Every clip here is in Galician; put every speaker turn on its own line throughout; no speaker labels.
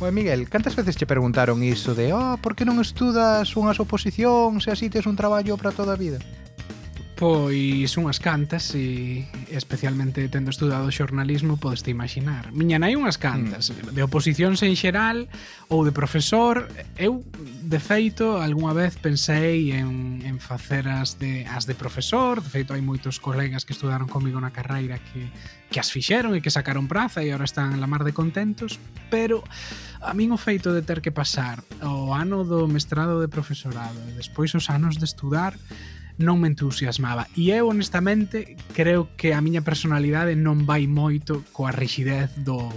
Bueno, Miguel, cantas veces che preguntaron iso de oh, por que non estudas unhas oposicións e así tes un traballo para toda a vida?
Pois unhas cantas e especialmente tendo estudado xornalismo podes te imaginar. Miña nai unhas cantas, mm. de oposicións en xeral ou de profesor. Eu, de feito, algunha vez pensei en, en facer as de, as de profesor. De feito, hai moitos colegas que estudaron comigo na carreira que, que as fixeron e que sacaron praza e ahora están la mar de contentos. Pero a min o feito de ter que pasar o ano do mestrado de profesorado e despois os anos de estudar non me entusiasmaba e eu honestamente creo que a miña personalidade non vai moito coa rigidez do,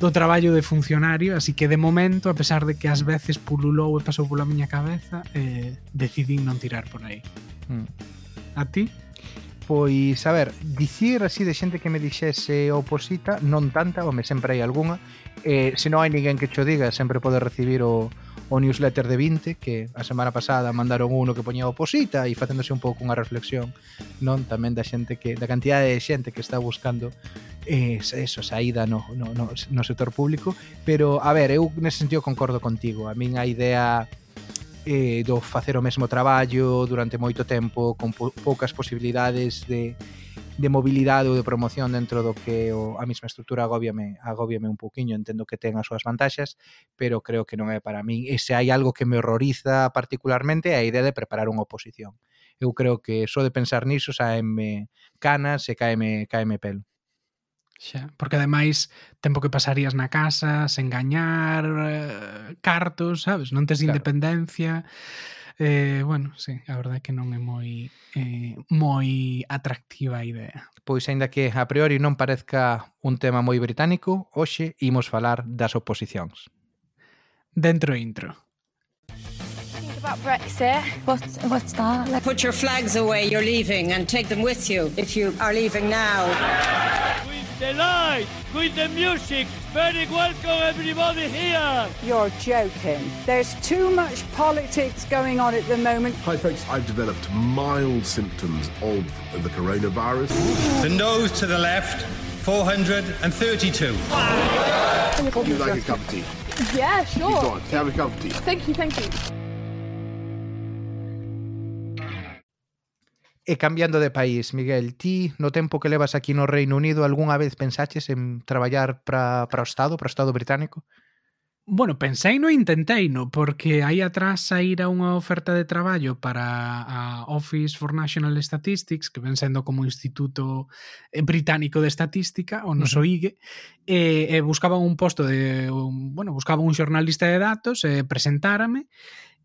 do traballo de funcionario así que de momento, a pesar de que ás veces pululou e pasou pola miña cabeza eh, decidí non tirar por aí mm. a ti?
Pois, a ver, dicir así de xente que me dixese oposita non tanta, home, sempre hai algunha eh, se non hai ninguén que cho diga sempre pode recibir o, o newsletter de 20 que a semana pasada mandaron uno que poñía oposita e facéndose un pouco unha reflexión non tamén da xente que da cantidade de xente que está buscando eh, eso, saída no, no, no, no sector público. Pero a ver, eu nese sentido concordo contigo. A min a idea eh, do facer o mesmo traballo durante moito tempo con po poucas posibilidades de, de mobilidade ou de promoción dentro do que o, a mesma estrutura agobiame, agobiame un poquinho entendo que ten as súas vantaxes, pero creo que non é para min. E se hai algo que me horroriza particularmente é a idea de preparar unha oposición. Eu creo que só de pensar niso saeme canas e caeme, caeme pelo.
Xa, porque ademais tempo que pasarías na casa, sen gañar, eh, cartos, sabes? Non tes claro. independencia. Eh, bueno, sí, a verdade é que non é moi eh, moi atractiva a idea.
Pois aínda que a priori non parezca un tema moi británico, hoxe imos falar das oposicións.
Dentro intro.
about Brexit.
What, what's that? Like...
Put your flags away, you're leaving, and take them with you if you are leaving now.
The light, with the music. Very welcome everybody here.
You're joking. There's too much politics going on at the moment.
Hi folks, I've developed mild symptoms of the coronavirus.
The nose to the left, 432.
Would you like a cup of tea?
Yeah, sure.
Go on, have a cup of tea.
Thank you, thank you.
E cambiando de país, Miguel, ti no tempo que levas aquí no Reino Unido algunha vez pensaches en traballar para o Estado, para o Estado británico?
Bueno, pensei no e intentei no, porque aí atrás saíra unha oferta de traballo para a Office for National Statistics, que ven sendo como Instituto eh, Británico de Estatística, o noso uh -huh. IGE, e, e buscaban un posto de, un, bueno, buscaban un xornalista de datos, e presentárame,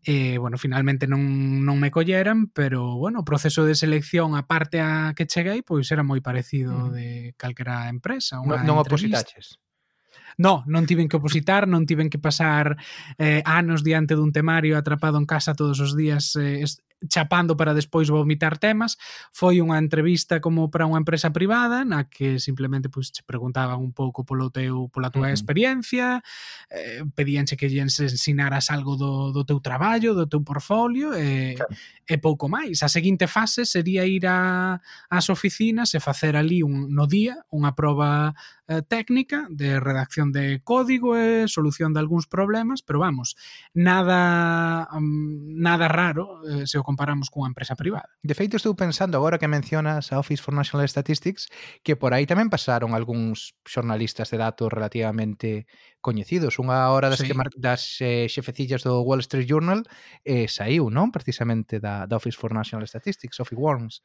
E, bueno, finalmente non, non me colleran, pero, bueno, o proceso de selección a parte a que cheguei, pois era moi parecido mm. de calquera empresa.
Unha non, non opositaches?
No, non tiven que opositar, non tiven que pasar eh, anos diante dun temario atrapado en casa todos os días eh, chapando para despois vomitar temas, foi unha entrevista como para unha empresa privada na que simplemente pois, pues, preguntaban un pouco polo teu, pola túa uh -huh. experiencia, eh, pedíanche que lles ensinaras algo do, do teu traballo, do teu portfolio, e, claro. e pouco máis. A seguinte fase sería ir a, as oficinas e facer ali un, no día unha proba eh, técnica de redacción de código e solución de algúns problemas, pero vamos, nada mm, nada raro eh, se o comparamos cunha empresa privada.
De feito, estou pensando agora que mencionas a Office for National Statistics que por aí tamén pasaron algúns xornalistas de datos relativamente coñecidos. Unha hora das, sí. que das eh, xefecillas do Wall Street Journal eh, saiu, non? Precisamente da, da Office for National Statistics, Sophie Worms.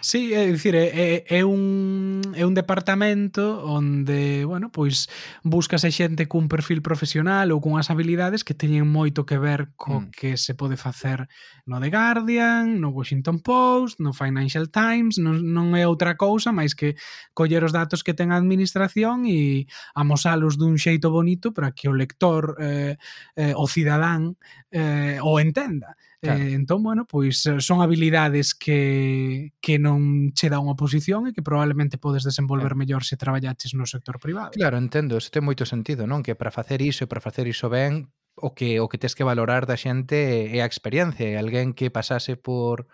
Sí, é dicir, é, é, un, é un departamento onde, bueno, pois buscase xente cun perfil profesional ou cunhas habilidades que teñen moito que ver co mm. que se pode facer no The Guardian, no Washington Post, no Financial Times, non, non é outra cousa máis que coller os datos que ten a administración e amosalos dun xeito bonito para que o lector, eh, eh, o cidadán, eh, o entenda. Claro. Eh, entón, bueno, pois eh, son habilidades que, que non che dá unha posición e que probablemente podes desenvolver claro. mellor se traballaches no sector privado.
Claro, entendo, isto ten moito sentido, non? Que para facer iso e para facer iso ben, o que o que tes que valorar da xente é a experiencia, e alguén que pasase por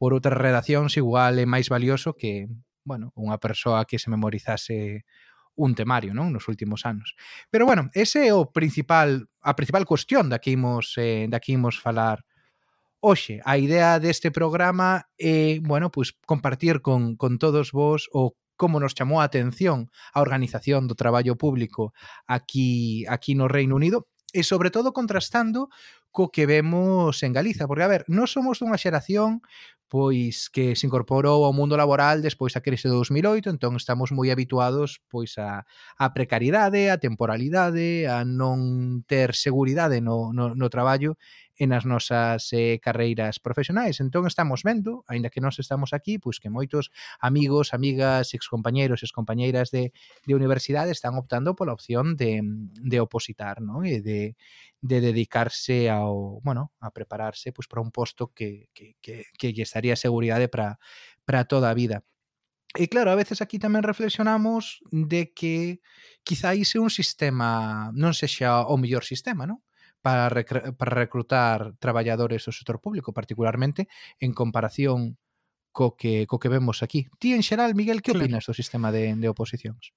por outras redaccións igual é máis valioso que, bueno, unha persoa que se memorizase un temario, non, nos últimos anos. Pero bueno, ese é o principal a principal cuestión da que imos eh, da que imos falar Oxe, a idea deste programa é, bueno, pois pues, compartir con, con todos vos o como nos chamou a atención a organización do traballo público aquí aquí no Reino Unido e sobre todo contrastando co que vemos en Galiza, porque a ver, non somos dunha xeración pois que se incorporou ao mundo laboral despois da crise de 2008, entón estamos moi habituados pois a, a precariedade, a temporalidade, a non ter seguridade no, no, no traballo e nas nosas eh, carreiras profesionais. Entón estamos vendo, aínda que nós estamos aquí, pois que moitos amigos, amigas, excompañeiros, excompañeiras de, de universidade están optando pola opción de, de opositar, non? E de, de dedicarse ao, bueno, a prepararse pois para un posto que, que, que, que lle estaría seguridade para para toda a vida. E claro, a veces aquí tamén reflexionamos de que quizá ise un sistema non sexa o mellor sistema, non? para, para recrutar traballadores do sector público, particularmente en comparación co que, co que vemos aquí. Ti, en xeral, Miguel, que opinas claro. do sistema de, de oposicións?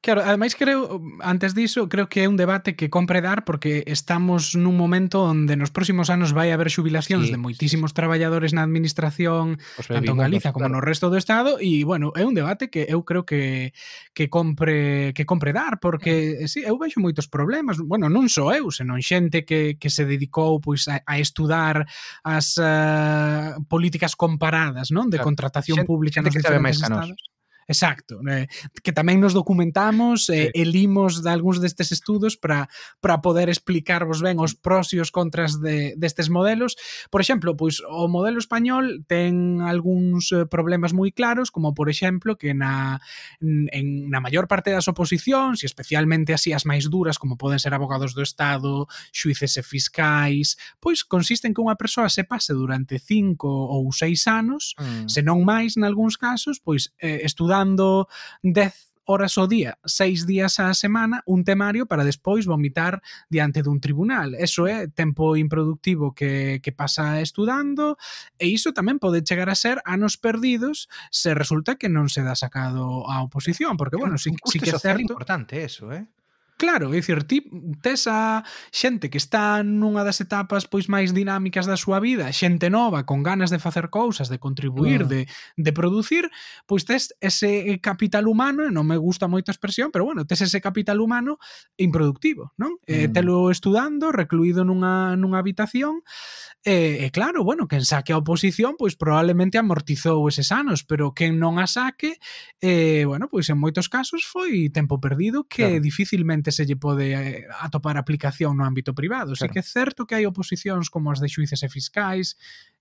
Claro, ademais creo, antes diso, creo que é un debate que compre dar porque estamos nun momento onde nos próximos anos vai haber xubilacións
sí,
de moitísimos sí, sí. traballadores na administración,
pues
tanto en Galiza como
claro.
no resto do estado e bueno, é un debate que eu creo que que compre que compre dar porque sí, eu vexo moitos problemas, bueno, non só eu, senón xente que, que se dedicou pois a, a estudar as uh, políticas comparadas, non, de
claro.
contratación
xente,
pública
xente
nos diferentes estados. Exacto, eh, que tamén nos documentamos eh, e limos de algúns destes estudos para para poder explicarvos ben os pros e os contras de, destes modelos. Por exemplo, pois o modelo español ten algúns eh, problemas moi claros, como por exemplo que na en na maior parte das oposicións, e especialmente así as máis duras como poden ser abogados do Estado, xuíces e fiscais, pois consisten que unha persoa se pase durante 5 ou 6 anos,
mm.
se non máis nalgúns casos, pois eh, estudando estudando 10 horas ao día, seis días á semana, un temario para despois vomitar diante dun tribunal. Eso é tempo improductivo que, que pasa estudando e iso tamén pode chegar a ser anos perdidos se resulta que non se dá sacado a oposición, porque, bueno, sí,
sí
que é certo...
importante eso, eh?
Claro, é dicir, ti tes a xente que está nunha das etapas pois máis dinámicas da súa vida, xente nova, con ganas de facer cousas, de contribuir,
uh.
de, de producir, pois tes ese capital humano, e non me gusta moito a expresión, pero bueno, tes ese capital humano improductivo, non? Uh.
Eh,
telo estudando, recluído nunha, nunha habitación, e, eh, eh, claro, bueno, quen saque a oposición, pois probablemente amortizou eses anos, pero quen non a saque, eh, bueno, pois en moitos casos foi tempo perdido que
claro.
dificilmente realmente se lle pode eh, atopar aplicación no ámbito privado.
Claro.
Que é certo que hai oposicións como as de xuíces e fiscais,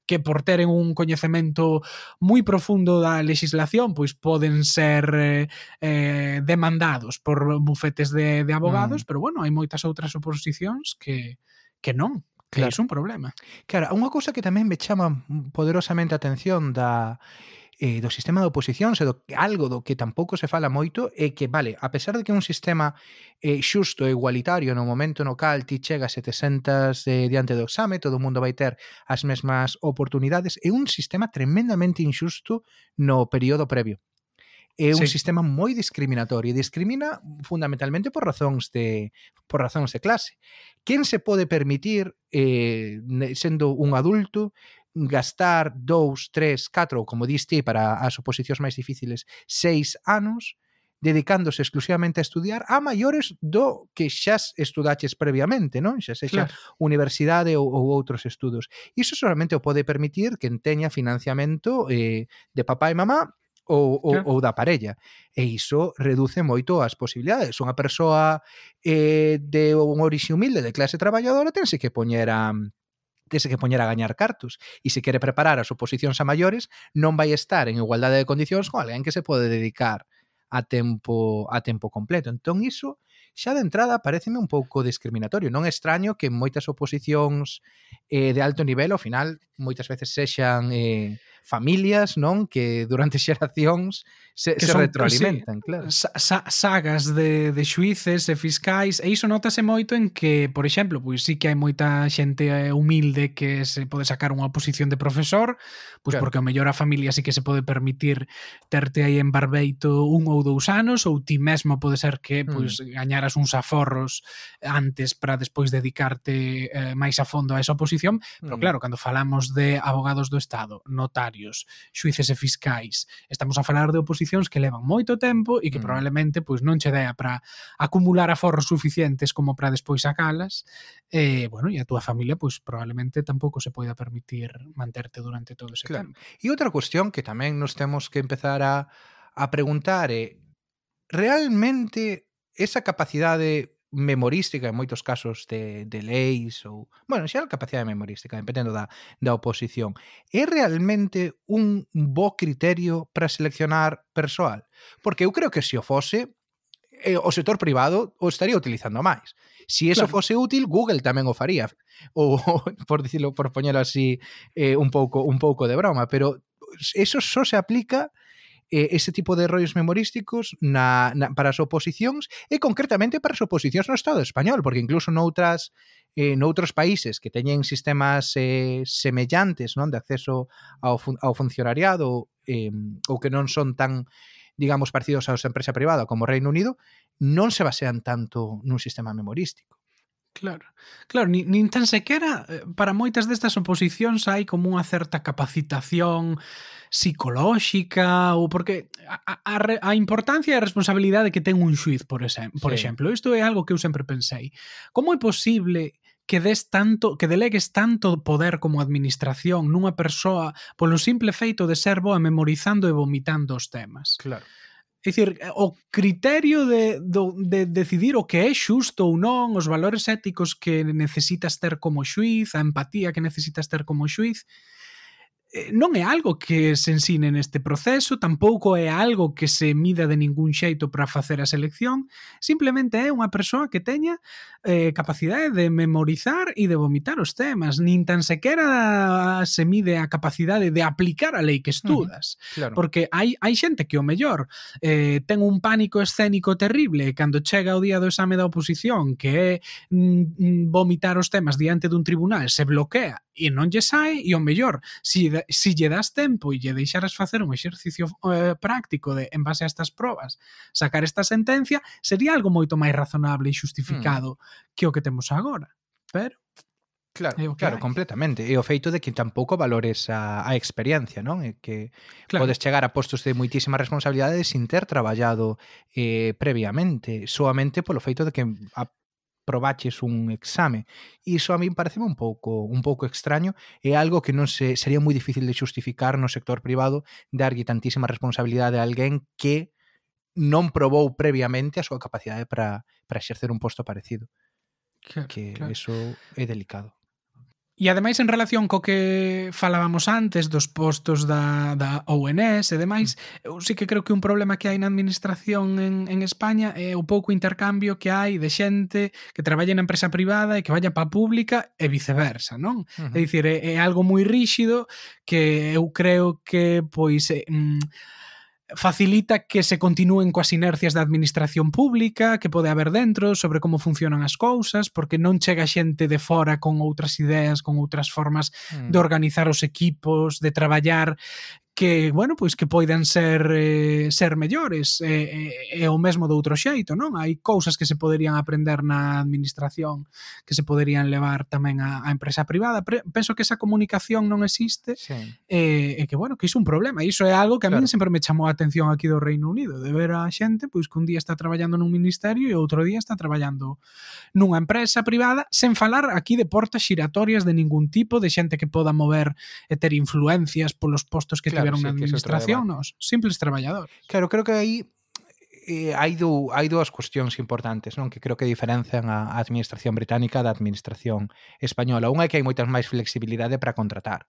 que por teren un coñecemento moi profundo da legislación, pois poden ser eh, eh, demandados por bufetes de, de abogados,
mm.
pero bueno, hai moitas outras oposicións que que non, que
claro.
é un problema.
Claro, unha cousa que tamén me chama poderosamente a atención da eh, do sistema de oposicións e do, algo do que tampouco se fala moito é que, vale, a pesar de que un sistema eh, xusto e igualitario no momento no cal ti chegas e te sentas eh, diante do exame, todo o mundo vai ter as mesmas oportunidades, é un sistema tremendamente injusto no período previo. É un
sí.
sistema moi discriminatorio e discrimina fundamentalmente por razóns de por razóns de clase. Quen se pode permitir eh, sendo un adulto gastar dous, tres, catro, ou como dis ti, para as oposicións máis difíciles, seis anos, dedicándose exclusivamente a estudiar a maiores do que xa estudaches previamente, non? Xa sexa
claro.
universidade ou, ou outros estudos. Iso solamente o pode permitir que teña financiamento eh, de papá e mamá ou, ou,
claro.
ou da parella. E iso reduce moito as posibilidades. Unha persoa eh, de un orixe humilde, de clase traballadora, tense que poñer a tese que poñer a gañar cartos e se quere preparar as oposicións a maiores non vai estar en igualdade de condicións con alguén que se pode dedicar a tempo a tempo completo. Entón iso xa de entrada pareceme un pouco discriminatorio. Non é extraño que moitas oposicións eh, de alto nivel ao final moitas veces sexan eh, familias, non? Que durante xeracións se,
que
se
son,
retroalimentan, sí, claro.
Sa, sagas de, de xuíces e fiscais, e iso notase moito en que, por exemplo, pois sí que hai moita xente eh, humilde que se pode sacar unha posición de profesor, pois
claro.
porque o mellor a familia sí que se pode permitir terte aí en Barbeito un ou dous anos, ou ti mesmo pode ser que pois mm. gañaras uns aforros antes para despois dedicarte eh, máis a fondo a esa oposición, pero
mm.
claro, cando falamos de abogados do Estado, notarios, xuíces e fiscais. Estamos a falar de oposicións que levan moito tempo e que
mm.
probablemente pois non che dea para acumular aforros suficientes como para despois sacalas. E, eh, bueno, e a túa familia pois probablemente tampouco se poida permitir manterte durante todo ese
claro.
tempo.
E outra cuestión que tamén nos temos que empezar a a preguntar é realmente esa capacidade memorística en moitos casos de, de leis ou, bueno, xa a capacidade memorística, dependendo da, da oposición. É realmente un bo criterio para seleccionar persoal? Porque eu creo que se o fose, eh, o sector privado o estaría utilizando máis. Se eso
claro.
fose útil, Google tamén o faría. Ou, por dicirlo, por poñelo así, eh, un pouco un pouco de broma, pero eso só se aplica eh, ese tipo de rollos memorísticos na, na, para as oposicións e concretamente para as oposicións no Estado español, porque incluso noutras eh, noutros países que teñen sistemas eh, semellantes non de acceso ao, fun ao funcionariado eh, ou que non son tan digamos, parecidos aos empresa privada como o Reino Unido, non se basean tanto nun sistema memorístico.
Claro, claro, nin, nin tan sequera eh, para moitas destas oposicións hai como unha certa capacitación psicolóxica ou porque a, a, a importancia e a responsabilidade que ten un xuiz, por, exem, por
sí.
exemplo. Isto é algo que eu sempre pensei. Como é posible que des tanto, que delegues tanto poder como administración nunha persoa polo simple feito de ser boa memorizando e vomitando os temas?
Claro.
É dicir, o criterio de, do, de decidir o que é xusto ou non, os valores éticos que necesitas ter como xuiz, a empatía que necesitas ter como xuiz, Eh, non é algo que se ensine neste proceso, tampouco é algo que se mida de ningún xeito para facer a selección, simplemente é unha persoa que teña eh, capacidade de memorizar e de vomitar os temas, nin tan sequera se mide a capacidade de aplicar a lei que estudas, uh -huh,
claro.
porque hai, hai xente que o mellor eh, ten un pánico escénico terrible cando chega o día do exame da oposición que é mm, vomitar os temas diante dun tribunal, se bloquea e non lle sai e o mellor, si, si lle das tempo e lle deixaras facer un exercicio eh, práctico de en base a estas probas sacar esta sentencia, sería algo moito máis razonable e hmm. xustificado mm. que o que temos agora. Pero
Claro, claro,
hai.
completamente. E o feito de que tampouco valores a, a experiencia, non? E que
claro.
podes chegar a postos de moitísima responsabilidade sin ter traballado eh, previamente, soamente polo feito de que a, probaches un exame. Iso a min pareceme un pouco un pouco extraño e algo que non se sería moi difícil de xustificar no sector privado darlle tantísima responsabilidade a alguén que non probou previamente a súa capacidade para para exercer un posto parecido.
Claro,
que
claro.
eso é delicado.
E ademais en relación co que falábamos antes dos postos da, da ONS e demais, eu sí que creo que un problema que hai na administración en, en España é o pouco intercambio que hai de xente que traballa na empresa privada e que vaya pa pública e viceversa, non?
Uh -huh.
É dicir, é, é algo moi ríxido que eu creo que pois eh, mm, facilita que se continúen coas inercias da administración pública que pode haber dentro sobre como funcionan as cousas, porque non chega xente de fora con outras ideas, con outras formas
mm.
de organizar os equipos, de traballar que, bueno, pois que poidan ser eh, ser mellores e, e, e o mesmo de outro xeito, non? Hai cousas que se poderían aprender na administración que se poderían levar tamén a, a empresa privada. Pre, penso que esa comunicación non existe
sí.
e, e que, bueno, que iso é un problema. Iso é algo que a
claro.
min sempre me chamou a atención aquí do Reino Unido, de ver a xente pois que un día está traballando nun ministerio e outro día está traballando nunha empresa privada sen falar aquí de portas xiratorias de ningún tipo, de xente que poda mover e ter influencias polos postos que
claro haber unha sí,
administración nos simples traballadores.
Claro, creo que aí eh, hai, dou, hai dúas cuestións importantes non que creo que diferencian a, a administración británica da administración española. Unha é que hai moitas máis flexibilidade para contratar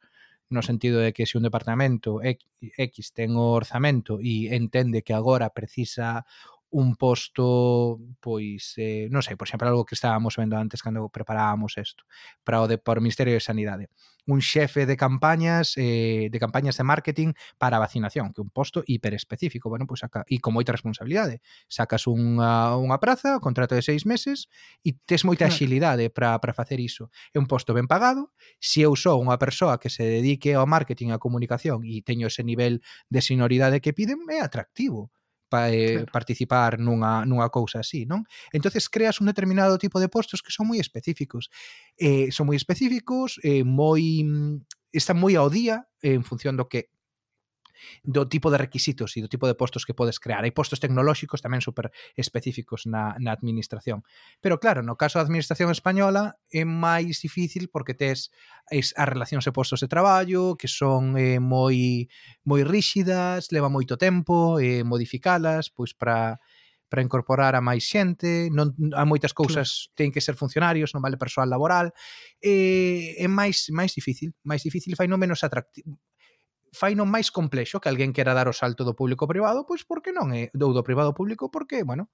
no sentido de que se un departamento X ten o orzamento e entende que agora precisa un posto, pois, eh, non sei, por exemplo, algo que estábamos vendo antes cando preparábamos isto, para o de por Ministerio de Sanidade, un xefe de campañas eh, de campañas de marketing para a vacinación, que é un posto hiperespecífico, bueno, pois saca, e con moita responsabilidade, sacas unha, unha praza, contrato de seis meses, e tes moita axilidade para para facer iso. É un posto ben pagado, se eu sou unha persoa que se dedique ao marketing e á comunicación e teño ese nivel de senioridade que piden, é atractivo pa, eh,
claro.
participar nunha, nunha cousa así, non? entonces creas un determinado tipo de postos que son moi específicos. Eh, son moi específicos, eh, moi mm, están moi ao día eh, en función do que do tipo de requisitos e do tipo de postos que podes crear. Hai postos tecnolóxicos tamén super específicos na, na administración. Pero claro, no caso da administración española é máis difícil porque tes es, as relacións e postos de traballo que son eh, moi moi ríxidas, leva moito tempo eh, modificalas pois para para incorporar a máis xente, non a moitas cousas claro. ten que ser funcionarios, non vale persoal laboral. Eh, é máis máis difícil, máis difícil fai non menos atractivo faino máis complexo que alguén quera dar o salto do público privado, pois porque non é do, do privado público, porque, bueno,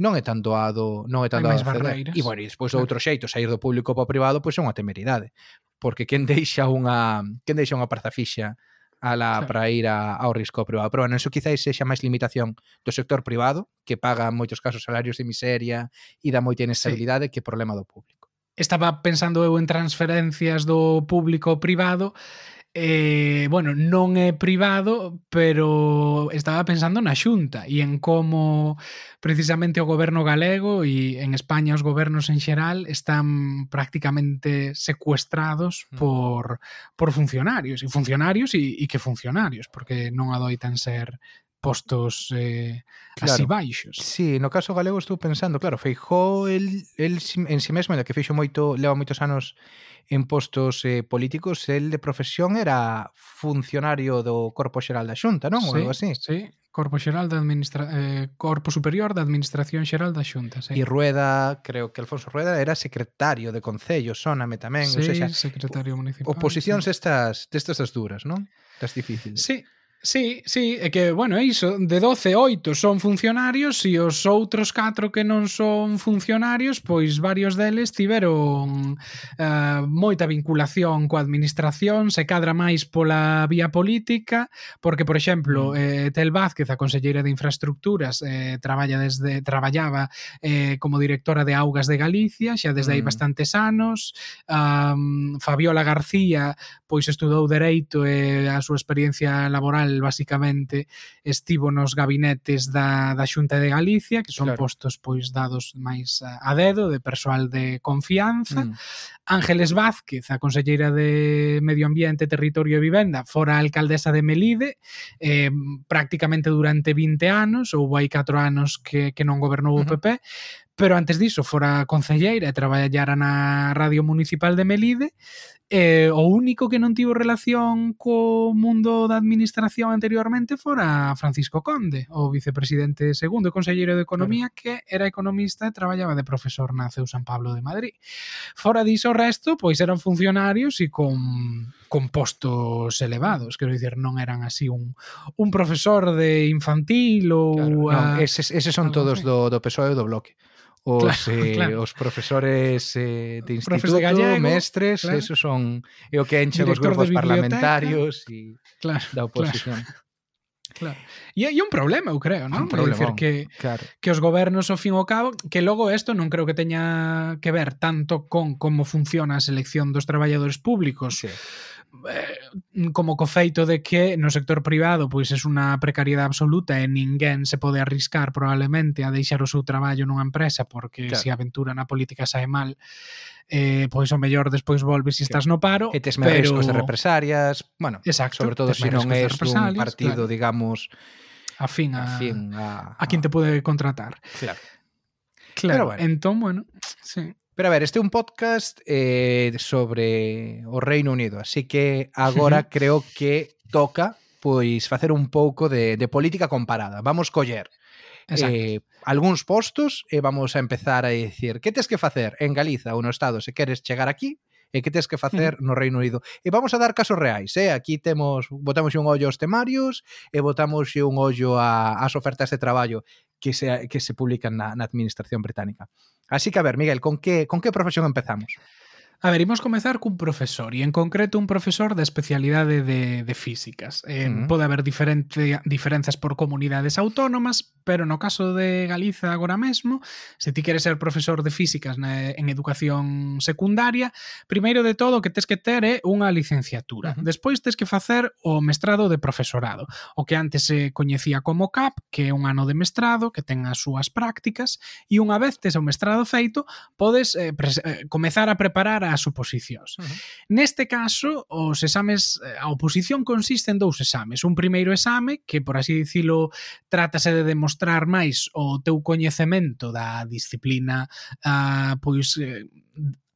non é tanto a do, non é tanto
Hai
a
Barreiras.
E bueno, e despois
claro.
outro xeito sair do público para o privado, pois é unha temeridade, porque quen deixa unha, quen deixa unha parza fixa ala
claro.
para ir a, ao risco privado. Pero bueno, eso quizáis sexa máis limitación do sector privado, que paga en moitos casos salarios de miseria e dá moita inestabilidade sí. que problema do público.
Estaba pensando eu en transferencias do público ao privado eh, bueno, non é privado, pero estaba pensando na Xunta e en como precisamente o goberno galego e en España os gobernos en xeral están prácticamente secuestrados
mm.
por, por funcionarios e funcionarios e, e que funcionarios, porque non adoitan ser postos eh,
claro.
así baixos.
Sí, no caso galego estou pensando, claro, Feijó el, el en si sí mesmo, en que fixo moito, leva moitos anos en postos eh, políticos, el de profesión era funcionario do Corpo Xeral da Xunta, non? Sí, algo así.
Sí, Corpo Xeral da Administra eh, Corpo Superior da Administración Xeral da Xunta, sí.
E Rueda, creo que Alfonso Rueda era secretario de Concello, sóname tamén,
sí,
ou seja,
secretario municipal.
Oposicións
sí.
estas destas das duras, non? Das difíciles.
Sí, Sí, sí, é que, bueno, é iso, de 12, 8 son funcionarios e os outros 4 que non son funcionarios, pois varios deles tiveron uh, moita vinculación coa administración, se cadra máis pola vía política, porque, por exemplo, mm. eh, Tel Vázquez, a conselleira de Infraestructuras, eh, traballa desde, traballaba eh, como directora de Augas de Galicia, xa desde
mm.
aí bastantes anos, um, Fabiola García, pois estudou Dereito e eh, a súa experiencia laboral Basicamente estivo nos gabinetes da, da Xunta de Galicia, que son
claro.
postos pois dados máis a dedo de persoal de confianza.
Mm.
Ángeles Vázquez, a conselleira de Medio Ambiente, Territorio e Vivenda, fora alcaldesa de Melide, eh, prácticamente durante 20 anos, houve aí 4 anos que, que non gobernou uh
-huh.
o PP, pero antes diso fora concelleira e traballara na Radio Municipal de Melide eh, o único que non tivo relación co mundo da administración anteriormente fora Francisco Conde, o vicepresidente segundo e conselleiro de Economía, claro. que era economista e traballaba de profesor na CEU San Pablo de Madrid. Fora diso, o resto, pois eran funcionarios e con, con postos elevados, quero dicir, non eran así un, un profesor de infantil ou...
Claro,
a...
non, eses, eses son todos do, do PSOE e do Bloque os,
claro,
eh,
claro.
os profesores eh, de instituto, Profes
de gallego,
mestres,
claro.
esos son é o que enche
Director os
grupos parlamentarios e
claro,
da oposición.
Claro. Claro. E hai un problema, eu creo, non?
Un
problema,
decir,
que,
claro.
que os gobernos, ao fin e ao cabo, que logo isto non creo que teña que ver tanto con como funciona a selección dos traballadores públicos,
sí.
Eh, como co feito de que no sector privado pois é unha precariedade absoluta e ninguén se pode arriscar probablemente a deixar o seu traballo nunha empresa porque
claro.
se a aventura na política sae mal eh, pois o mellor despois volves se estás no paro
e tes
pero...
riscos de represarias bueno,
Exacto,
sobre todo se
si
non é un partido
claro.
digamos
afín a,
afín a,
a, a, a, a, a,
Claro.
claro,
a,
entón, bueno a,
Pero a ver, este é un podcast eh, sobre o Reino Unido, así que agora creo que toca pois facer un pouco de, de política comparada. Vamos coller
Exacto.
eh, algúns postos e vamos a empezar a dicir que tes que facer en Galiza ou no Estado se queres chegar aquí e que tes que facer no Reino Unido. E vamos a dar casos reais, eh? Aquí temos, botamos un ollo aos temarios e botamos un ollo a, as ofertas de traballo que se, que se publican na, na administración británica. Así que, a ver, Miguel, con que, con que profesión empezamos?
A ver, imos comezar cun profesor, e en concreto un profesor da especialidade de, de físicas. Eh, uh -huh. Pode haber diferente, diferenzas por comunidades autónomas, pero no caso de Galiza agora mesmo, se ti queres ser profesor de físicas na, en educación secundaria, primeiro de todo o que tes que ter é unha licenciatura. Uh -huh. Despois tes que facer o mestrado de profesorado, o que antes se coñecía como CAP, que é un ano de mestrado, que ten as súas prácticas, e unha vez tes o mestrado feito, podes eh, eh, comezar a preparar as oposicións. Uh -huh. Neste caso, os exames eh, a oposición consiste en dous exames. Un primeiro exame, que por así dicilo, trátase de demostrar máis o teu coñecemento da disciplina uh, pois eh,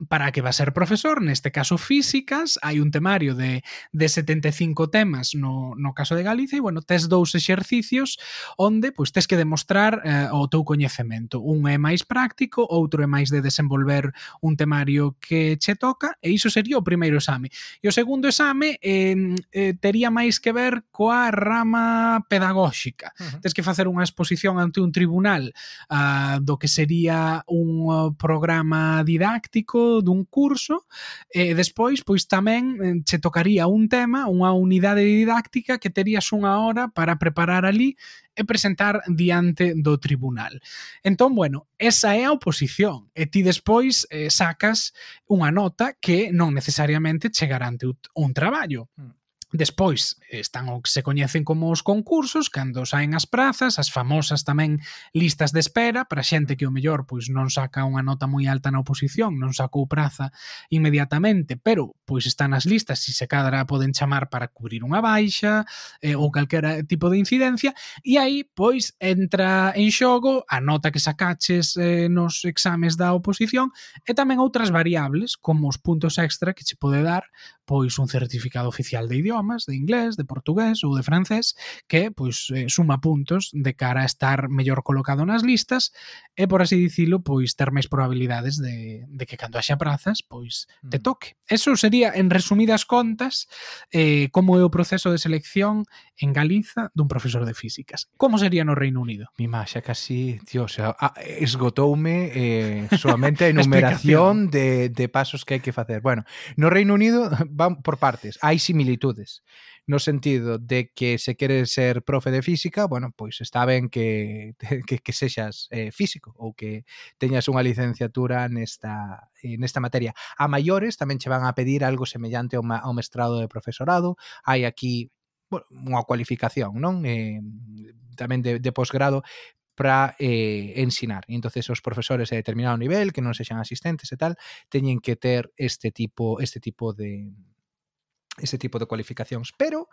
para que va a ser profesor, neste caso físicas, hai un temario de, de 75 temas no, no caso de Galicia e, bueno, tes dous exercicios onde pois, tes que demostrar eh, o teu coñecemento. Un é máis práctico, outro é máis de desenvolver un temario que che toca e iso sería o primeiro exame. E o segundo exame eh, eh, tería máis que ver coa rama pedagóxica. Uh -huh. Tes que facer unha exposición ante un tribunal uh, do que sería un eh, programa didáctico dun curso e despois pois tamén eh, che tocaría un tema, unha unidade didáctica que terías unha hora para preparar ali e presentar diante do tribunal. Entón, bueno, esa é a oposición e ti despois eh, sacas unha nota que non necesariamente che garante un traballo. Hmm. Despois eh, están o que se coñecen como os concursos, cando saen as prazas, as famosas tamén listas de espera para xente que o mellor pois non saca unha nota moi alta na oposición, non sacou praza inmediatamente, pero pois están nas listas, se se cadra poden chamar para cubrir unha baixa eh, ou calquera tipo de incidencia e aí pois entra en xogo a nota que sacaches eh, nos exames da oposición e tamén outras variables como os puntos extra que che pode dar pois un certificado oficial de idiomas, de inglés, de portugués ou de francés que pois eh, suma puntos de cara a estar mellor colocado nas listas e por así dicilo pois ter máis probabilidades de, de que cando haxa prazas pois te
mm.
toque. Eso sería sería, en resumidas contas, eh, como é o proceso de selección en Galiza dun profesor de físicas. Como sería no Reino Unido?
Mi má, xa casi, tío, xa, a, esgotoume eh, solamente a enumeración de, de pasos que hai que facer. Bueno, no Reino Unido van por partes, hai similitudes no sentido de que se quere ser profe de física, bueno, pois está ben que, que, que sexas eh, físico ou que teñas unha licenciatura nesta, eh, nesta materia. A maiores tamén che van a pedir algo semellante a, un mestrado de profesorado. Hai aquí bueno, unha cualificación, non? Eh, tamén de, de posgrado, para eh, ensinar. E entonces os profesores de determinado nivel, que non sexan asistentes e tal, teñen que ter este tipo este tipo de ese tipo de cualificacións, pero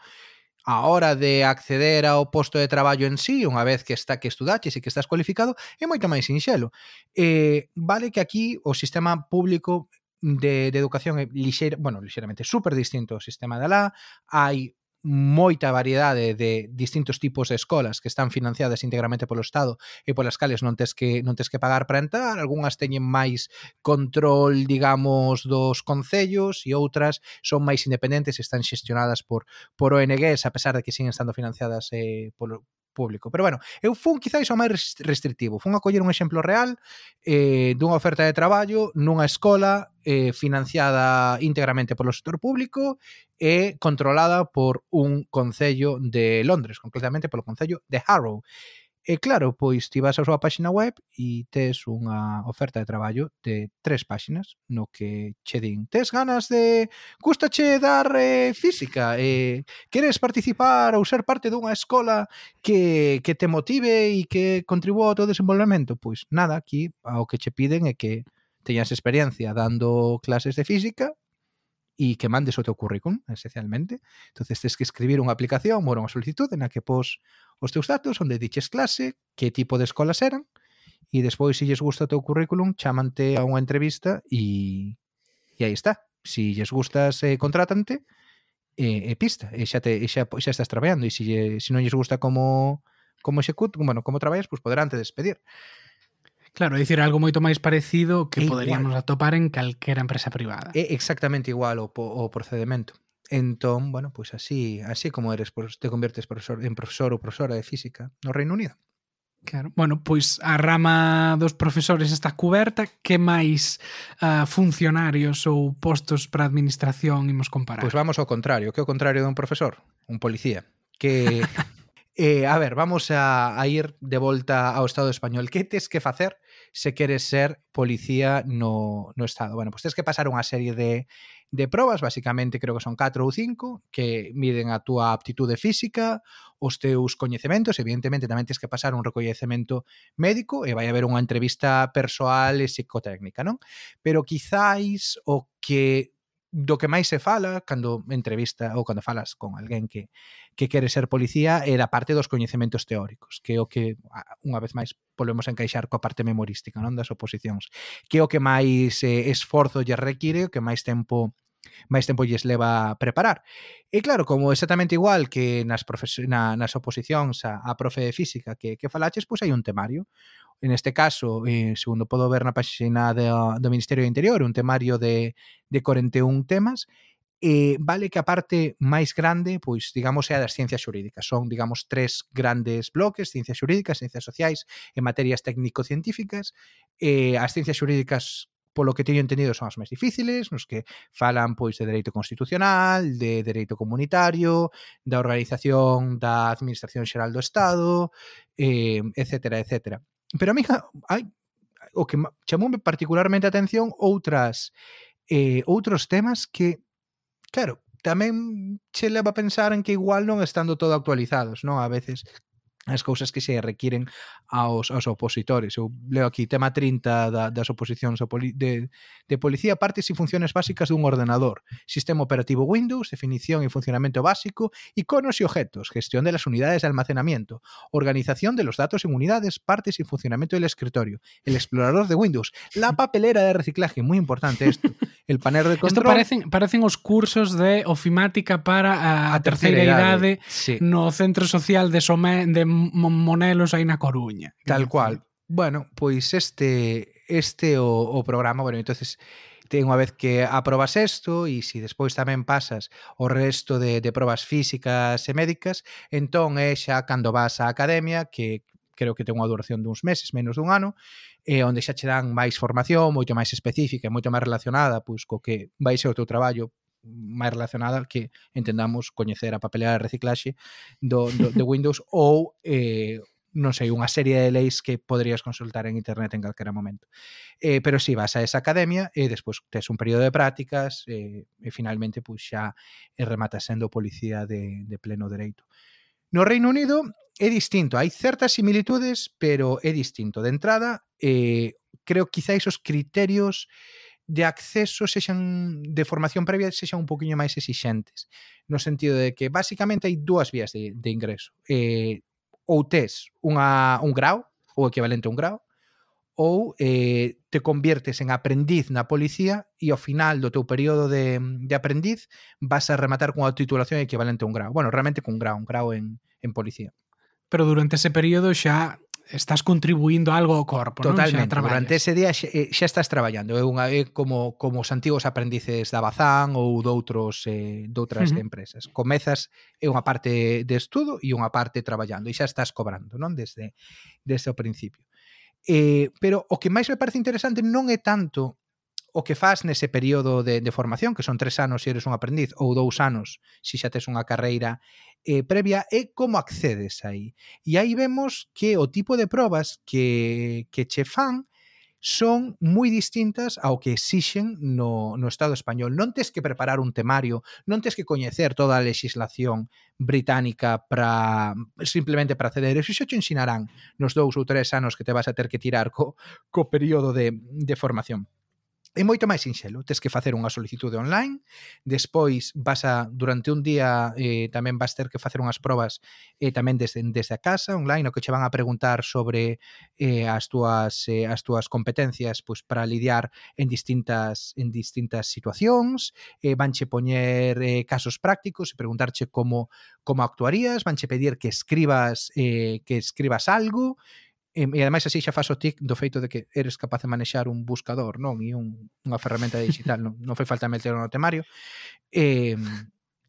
a hora de acceder ao posto de traballo en sí, unha vez que está que estudaches e que estás cualificado, é moito máis sinxelo. Eh, vale que aquí o sistema público de, de educación é lixeira, bueno, lixeiramente super distinto ao sistema da alá, hai moita variedade de distintos tipos de escolas que están financiadas íntegramente polo Estado e polas cales non tes que non tes que pagar para entrar, algunhas teñen máis control, digamos, dos concellos e outras son máis independentes e están xestionadas por por ONGs a pesar de que siguen estando financiadas eh, polo, público. Pero bueno, eu fun quizáis o máis restrictivo. Fun a coller un exemplo real eh, dunha oferta de traballo nunha escola eh, financiada íntegramente polo sector público e controlada por un concello de Londres, concretamente polo concello de Harrow. E claro, pois ti vas á súa páxina web e tes unha oferta de traballo de tres páxinas no que che din tes ganas de... gustache dar eh, física? Eh, queres participar ou ser parte dunha escola que, que te motive e que contribúa ao teu desenvolvemento? Pois nada, aquí ao que che piden é que teñas experiencia dando clases de física e que mandes o teu currículum, esencialmente. entonces tens que escribir unha aplicación, bueno, unha solicitude na que pos os teus datos, onde diches clase, que tipo de escolas eran, e despois, se lles gusta o teu currículum, chamante a unha entrevista e, e aí está. Se lles gustas, eh, contrátante, e, e pista, e xa, te, e xa, xa estás traballando, e se, lle, se non lles gusta como como execut, bueno, como traballas, pois poderán te despedir.
Claro, é dicir algo moito máis parecido que
é
poderíamos
igual.
atopar en calquera empresa privada.
É exactamente igual o, o procedimento. Entón, bueno, pois pues así, así como eres, pois te convertes profesor, en profesor ou profesora de física no Reino Unido.
Claro. Bueno, pois a rama dos profesores está cuberta, que máis uh, funcionarios ou postos para administración imos comparar?
Pois vamos ao contrario, que é o contrario dun profesor, un policía, que Eh, a ver, vamos a, a ir de volta ao Estado español. Que tes que facer se queres ser policía no, no Estado? Bueno, pois pues tes que pasar unha serie de de probas, basicamente creo que son 4 ou 5, que miden a túa aptitude física, os teus coñecementos, evidentemente tamén tens que pasar un recoñecemento médico e vai haber unha entrevista persoal e psicotécnica, non? Pero quizáis o que do que máis se fala cando entrevista ou cando falas con alguén que, que quere ser policía é da parte dos coñecementos teóricos, que é o que unha vez máis volvemos a encaixar coa parte memorística non das oposicións que é o que máis eh, esforzo lle require o que máis tempo máis tempo lles leva a preparar. E claro, como exactamente igual que nas, na, nas oposicións a, a profe de física que, que falaches, pois hai un temario. En este caso, eh, segundo podo ver na páxina do, do Ministerio do Interior, un temario de, de 41 temas, eh, vale que a parte máis grande, pois, digamos, é a das ciencias xurídicas. Son, digamos, tres grandes bloques, ciencias xurídicas, ciencias sociais e materias técnico-científicas. Eh, as ciencias xurídicas polo que teño entendido son as máis difíciles, nos que falan pois de dereito constitucional, de dereito comunitario, da organización da Administración Xeral do Estado, eh, etcétera, etcétera. Pero a mí hai, o que chamoume particularmente a atención outras eh, outros temas que Claro, tamén che leva a pensar en que igual non estando todo actualizados, non? A veces as cousas que se requiren aos, aos opositores. Eu leo aquí tema 30 da, das oposicións ao poli, de, de policía, partes e funciones básicas dun ordenador, sistema operativo Windows, definición e funcionamento básico, iconos e objetos, gestión de las unidades de almacenamiento, organización de los datos en unidades, partes y funcionamiento del escritorio, el explorador de Windows, la papelera de reciclaje, muy importante esto, el panel de control.
parecen, parecen os cursos de ofimática para a, a terceira idade,
Sí.
no centro social de Somé, de monelos aí na Coruña.
Tal cual. Bueno, pois este este o, o programa, bueno, entonces ten unha vez que aprobas isto e se despois tamén pasas o resto de, de probas físicas e médicas, entón é xa cando vas á academia que creo que ten unha duración duns meses, menos dun ano, e onde xa che dan máis formación, moito máis específica e moito máis relacionada pois co que vai ser o teu traballo máis relacionada que entendamos coñecer a papelera de reciclaxe do, do, de Windows ou eh, non sei, unha serie de leis que poderías consultar en internet en calquera momento. Eh, pero si sí, vas a esa academia e despois tes un período de prácticas eh, e finalmente pois, xa rematas sendo policía de, de pleno dereito. No Reino Unido é distinto, hai certas similitudes, pero é distinto. De entrada, eh, creo quizáis os criterios de acceso sexan de formación previa sexan un poquinho máis exixentes no sentido de que basicamente hai dúas vías de, de ingreso eh, ou tes unha, un grau ou equivalente a un grau ou eh, te conviertes en aprendiz na policía e ao final do teu período de, de aprendiz vas a rematar cunha titulación equivalente a un grau. Bueno, realmente cun grau, un grau en, en policía.
Pero durante ese período xa estás contribuindo algo ao corpo, Totalmente, non? Xa
durante ese día xa, eh, xa estás traballando, é unha é como como os antigos aprendices da Bazán ou doutros eh, doutras uh -huh. empresas. Comezas é unha parte de estudo e unha parte traballando e xa estás cobrando, non? Desde desde o principio. Eh, pero o que máis me parece interesante non é tanto o que faz nese período de, de formación, que son tres anos se eres un aprendiz, ou dous anos se xa tes unha carreira eh, previa, é como accedes aí. E aí vemos que o tipo de probas que, que che fan son moi distintas ao que exixen no, no Estado español. Non tes que preparar un temario, non tes que coñecer toda a legislación británica para simplemente para acceder. E xo te ensinarán nos dous ou tres anos que te vas a ter que tirar co, co período de, de formación. É moito máis sinxelo, tes que facer unha solicitude online, despois vas a durante un día eh, tamén vas ter que facer unhas probas eh, tamén desde, desde a casa online, no que che van a preguntar sobre eh, as túas eh, as túas competencias pois para lidiar en distintas en distintas situacións, eh, vanche poñer eh, casos prácticos e preguntarche como como actuarías, vanche pedir que escribas eh, que escribas algo, e, e ademais así xa faz o tic do feito de que eres capaz de manexar un buscador, non? E un, unha ferramenta digital, non, non foi falta meter no temario. E,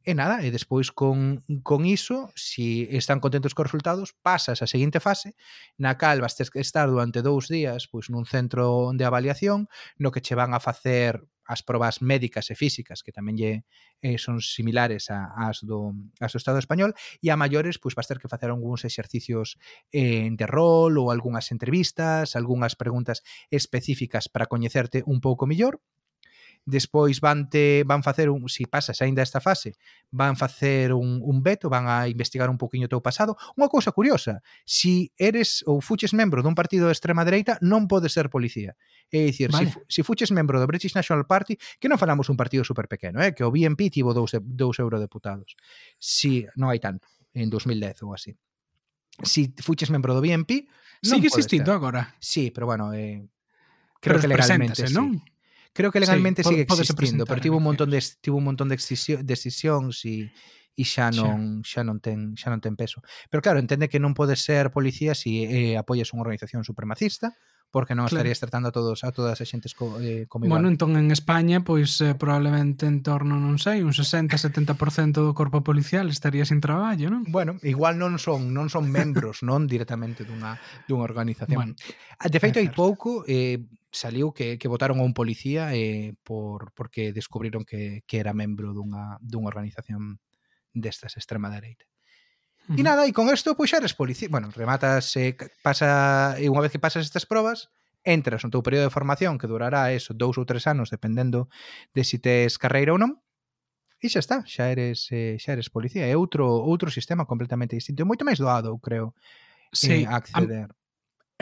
e nada, e despois con, con iso, se si están contentos cos resultados, pasas a seguinte fase, na cal vas ter que estar durante dous días pois nun centro de avaliación, no que che van a facer as probas médicas e físicas que tamén lle eh, son similares a, as, do, as do Estado español e a maiores pois vas ter que facer algúns exercicios eh, de rol ou algunhas entrevistas, algunhas preguntas específicas para coñecerte un pouco millor despois vante van facer un, si pasas aínda esta fase, van facer un, un veto, van a investigar un poquinho o teu pasado. Unha cousa curiosa, si eres ou fuches membro dun partido de extrema dereita, non podes ser policía. É dicir, vale. si, si fuches membro do British National Party, que non falamos un partido super pequeno, eh, que o BNP tivo dous, dous eurodeputados. Si non hai tanto, en 2010 ou así. Si fuches membro do BNP, non
Sigue existindo agora.
Sí, pero bueno, eh, creo
pero
que legalmente, sí.
non?
Creo que legalmente
sí,
sigue existindo, pero tivo un montón de tivo un montón de decisións e e xa non xa. xa non ten xa non ten peso. Pero claro, entende que non podes ser policía se si, eh, apoias unha organización supremacista porque non
claro.
estarías tratando a todos a todas as xentes co, eh, como igual.
Bueno, entón en España pois eh, probablemente en torno, non sei, un 60, 70% do corpo policial estaría sin traballo, non?
Bueno, igual non son non son membros, non directamente dunha dunha organización.
Bueno,
ah, de feito hai pouco eh saliu que, que votaron a un policía eh, por porque descubriron que, que era membro dunha, dunha organización destas extrema dereita. -huh.
E
nada, e con isto pois eres policía. Bueno, rematas, eh, pasa, e unha vez que pasas estas probas, entras no teu período de formación que durará eso dous ou tres anos dependendo de si tes carreira ou non e xa está, xa eres eh, xa eres policía, é outro outro sistema completamente distinto, moito máis doado, creo,
sí,
eh,
en
acceder.
A,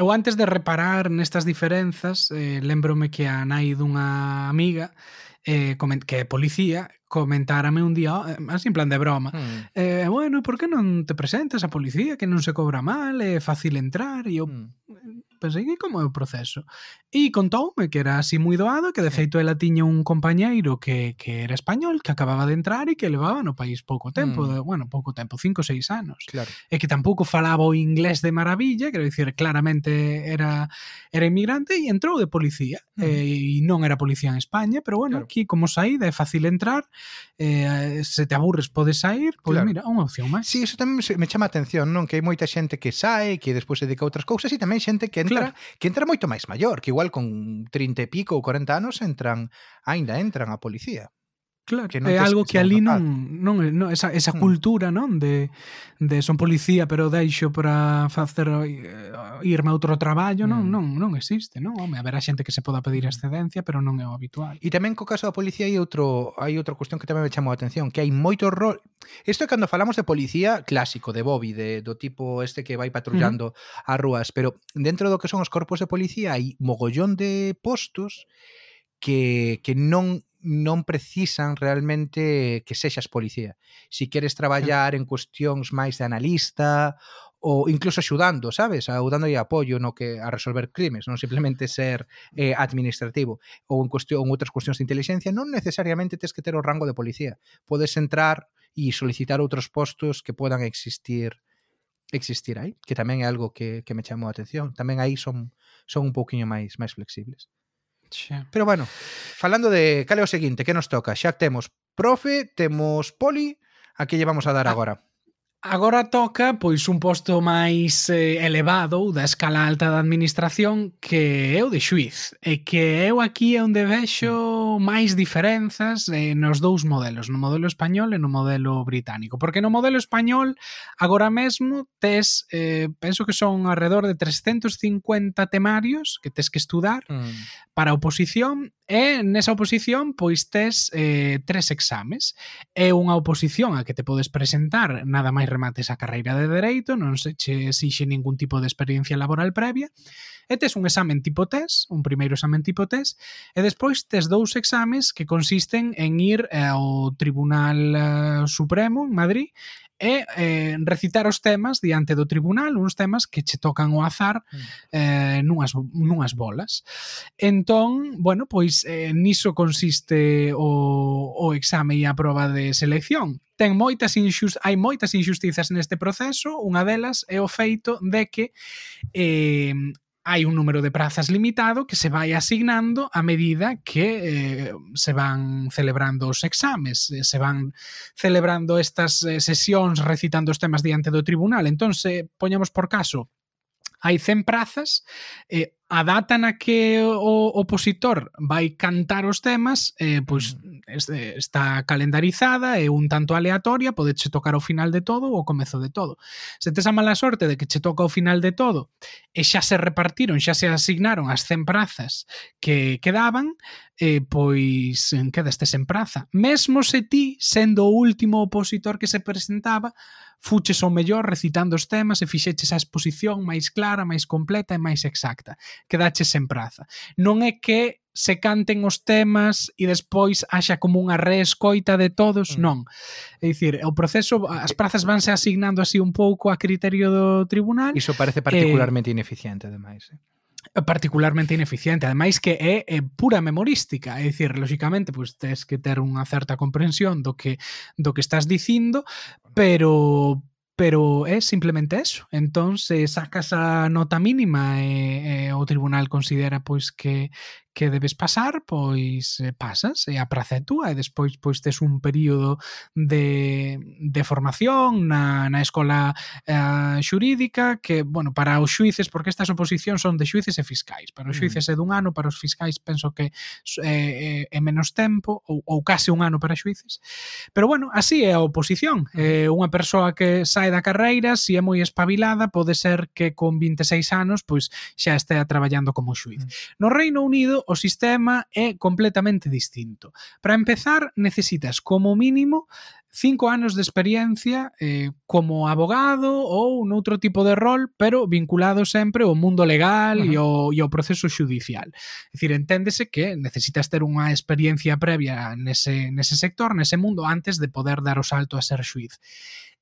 Eu antes de reparar nestas diferenzas, eh, lembrome que a nai dunha amiga eh, que é policía, comentárame un día, eh, así en plan de broma,
mm.
eh, bueno, por que non te presentas a policía, que non se cobra mal, é fácil entrar, e eu,
mm
pensei que como é o proceso e contoume que era así moi doado que de feito ela tiña un compañeiro que, que era español que acababa de entrar e que levaba no país pouco tempo
mm.
de, bueno, pouco tempo, 5 ou 6 anos
claro.
e que tampouco falaba o inglés de maravilla quero dicir, claramente era era inmigrante e entrou de policía
mm.
e, e non era policía en España pero bueno,
claro.
aquí como saída é fácil entrar eh, se te aburres podes sair pois
claro.
mira, unha opción máis Si,
sí, eso tamén me chama a atención, non? Que hai moita xente que sai, que despois se dedica a outras cousas e tamén xente que entra, claro. que entra moito máis maior, que igual con 30 e pico ou 40 anos entran, aínda entran a policía.
Claro,
que non
é algo
que
ali non, non, non esa, esa
mm.
cultura, non, de, de son policía, pero deixo para facer eh, irme a outro traballo, non,
mm.
non, non existe, non? Home, haberá xente que se poda pedir excedencia, pero non é o habitual.
E tamén co caso da policía hai outro hai outra cuestión que tamén me chamou a atención, que hai moito rol. Isto é cando falamos de policía clásico, de Bobby, de do tipo este que vai patrullando as rúas, pero dentro do que son os corpos de policía hai mogollón de postos que, que non non precisan realmente que sexas policía. Si queres traballar en cuestións máis de analista ou incluso axudando, sabes? axudando e apoio no que a resolver crimes, non simplemente ser eh, administrativo ou en cuestión outras cuestións de inteligencia, non necesariamente tes que ter o rango de policía. Podes entrar e solicitar outros postos que podan existir existir aí, que tamén é algo que, que me chamou a atención. Tamén aí son son un pouquiño máis máis flexibles.
Xa.
Pero bueno, falando de cal é o seguinte, que nos toca? Xa temos profe, temos poli, a que lle vamos a dar
Ah,
agora?
Agora toca pois un posto máis eh, elevado da escala alta da administración que é o de xuiz e que eu aquí é onde vexo máis diferenzas eh, nos dous modelos, no modelo español e no modelo británico, porque no modelo español agora mesmo tes eh, penso que son alrededor de 350 temarios que tes que estudar
mm.
para oposición e nesa oposición pois tes eh, tres exames é unha oposición a que te podes presentar nada máis remates a carreira de Dereito, non se che exixe ningún tipo de experiencia laboral previa, e tes un examen tipo test, un primeiro examen tipo test, e despois tes dous exames que consisten en ir ao Tribunal eh, Supremo en Madrid é eh, recitar os temas diante do tribunal, uns temas que che tocan o azar mm. eh, nunhas, nunhas bolas. Entón, bueno, pois eh, niso consiste o, o exame e a proba de selección. Ten moitas injust, hai moitas injustizas neste proceso, unha delas é o feito de que eh, hai un número de prazas limitado que se vai asignando a medida que eh, se van celebrando os exames, eh, se van celebrando estas eh, sesións recitando os temas diante do tribunal. Entón, se poñamos por caso hai 100 prazas, eh, a data na que o opositor vai cantar os temas eh, pois este, está calendarizada é un tanto aleatoria, podeche tocar ao final de todo ou ao comezo de todo. Se tes a mala sorte de que che toca ao final de todo e xa se repartiron, xa se asignaron as 100 prazas que quedaban, eh, pois quedaste sen praza. Mesmo se ti, sendo o último opositor que se presentaba, fuches ao mellor recitando os temas e fixeches a exposición máis clara, máis completa e máis exacta. Quedaches en praza. Non é que se canten os temas e despois haxa como unha reescoita de todos, mm. non. É dicir, o proceso, as prazas vanse asignando así un pouco a criterio do tribunal.
Iso parece particularmente eh, ineficiente, ademais. Eh?
particularmente ineficiente. Ademais que é, é pura memorística, é dicir, lógicamente, pois tes que ter unha certa comprensión do que do que estás dicindo, pero pero é simplemente eso. Entón, se sacas a nota mínima e, e o tribunal considera pois que que debes pasar, pois pasas eh, e a praza é túa e eh, despois pois tes un período de, de formación na, na escola eh, xurídica que, bueno, para os xuíces, porque estas oposicións son de xuíces e fiscais, para os mm. xuíces é dun ano, para os fiscais penso que é, é, é menos tempo ou, ou case un ano para xuíces, pero bueno, así é a oposición, é unha persoa que sae da carreira, se si é moi espabilada, pode ser que con 26 anos pois xa estea traballando como xuiz. Mm. No Reino Unido o sistema é completamente distinto. Para empezar, necesitas como mínimo cinco anos de experiencia eh, como abogado ou noutro tipo de rol, pero vinculado sempre ao mundo legal uh -huh. e, ao, e ao proceso judicial. É dicir, enténdese que necesitas ter unha experiencia previa nese, nese sector, nese mundo, antes de poder dar o salto a ser xuiz.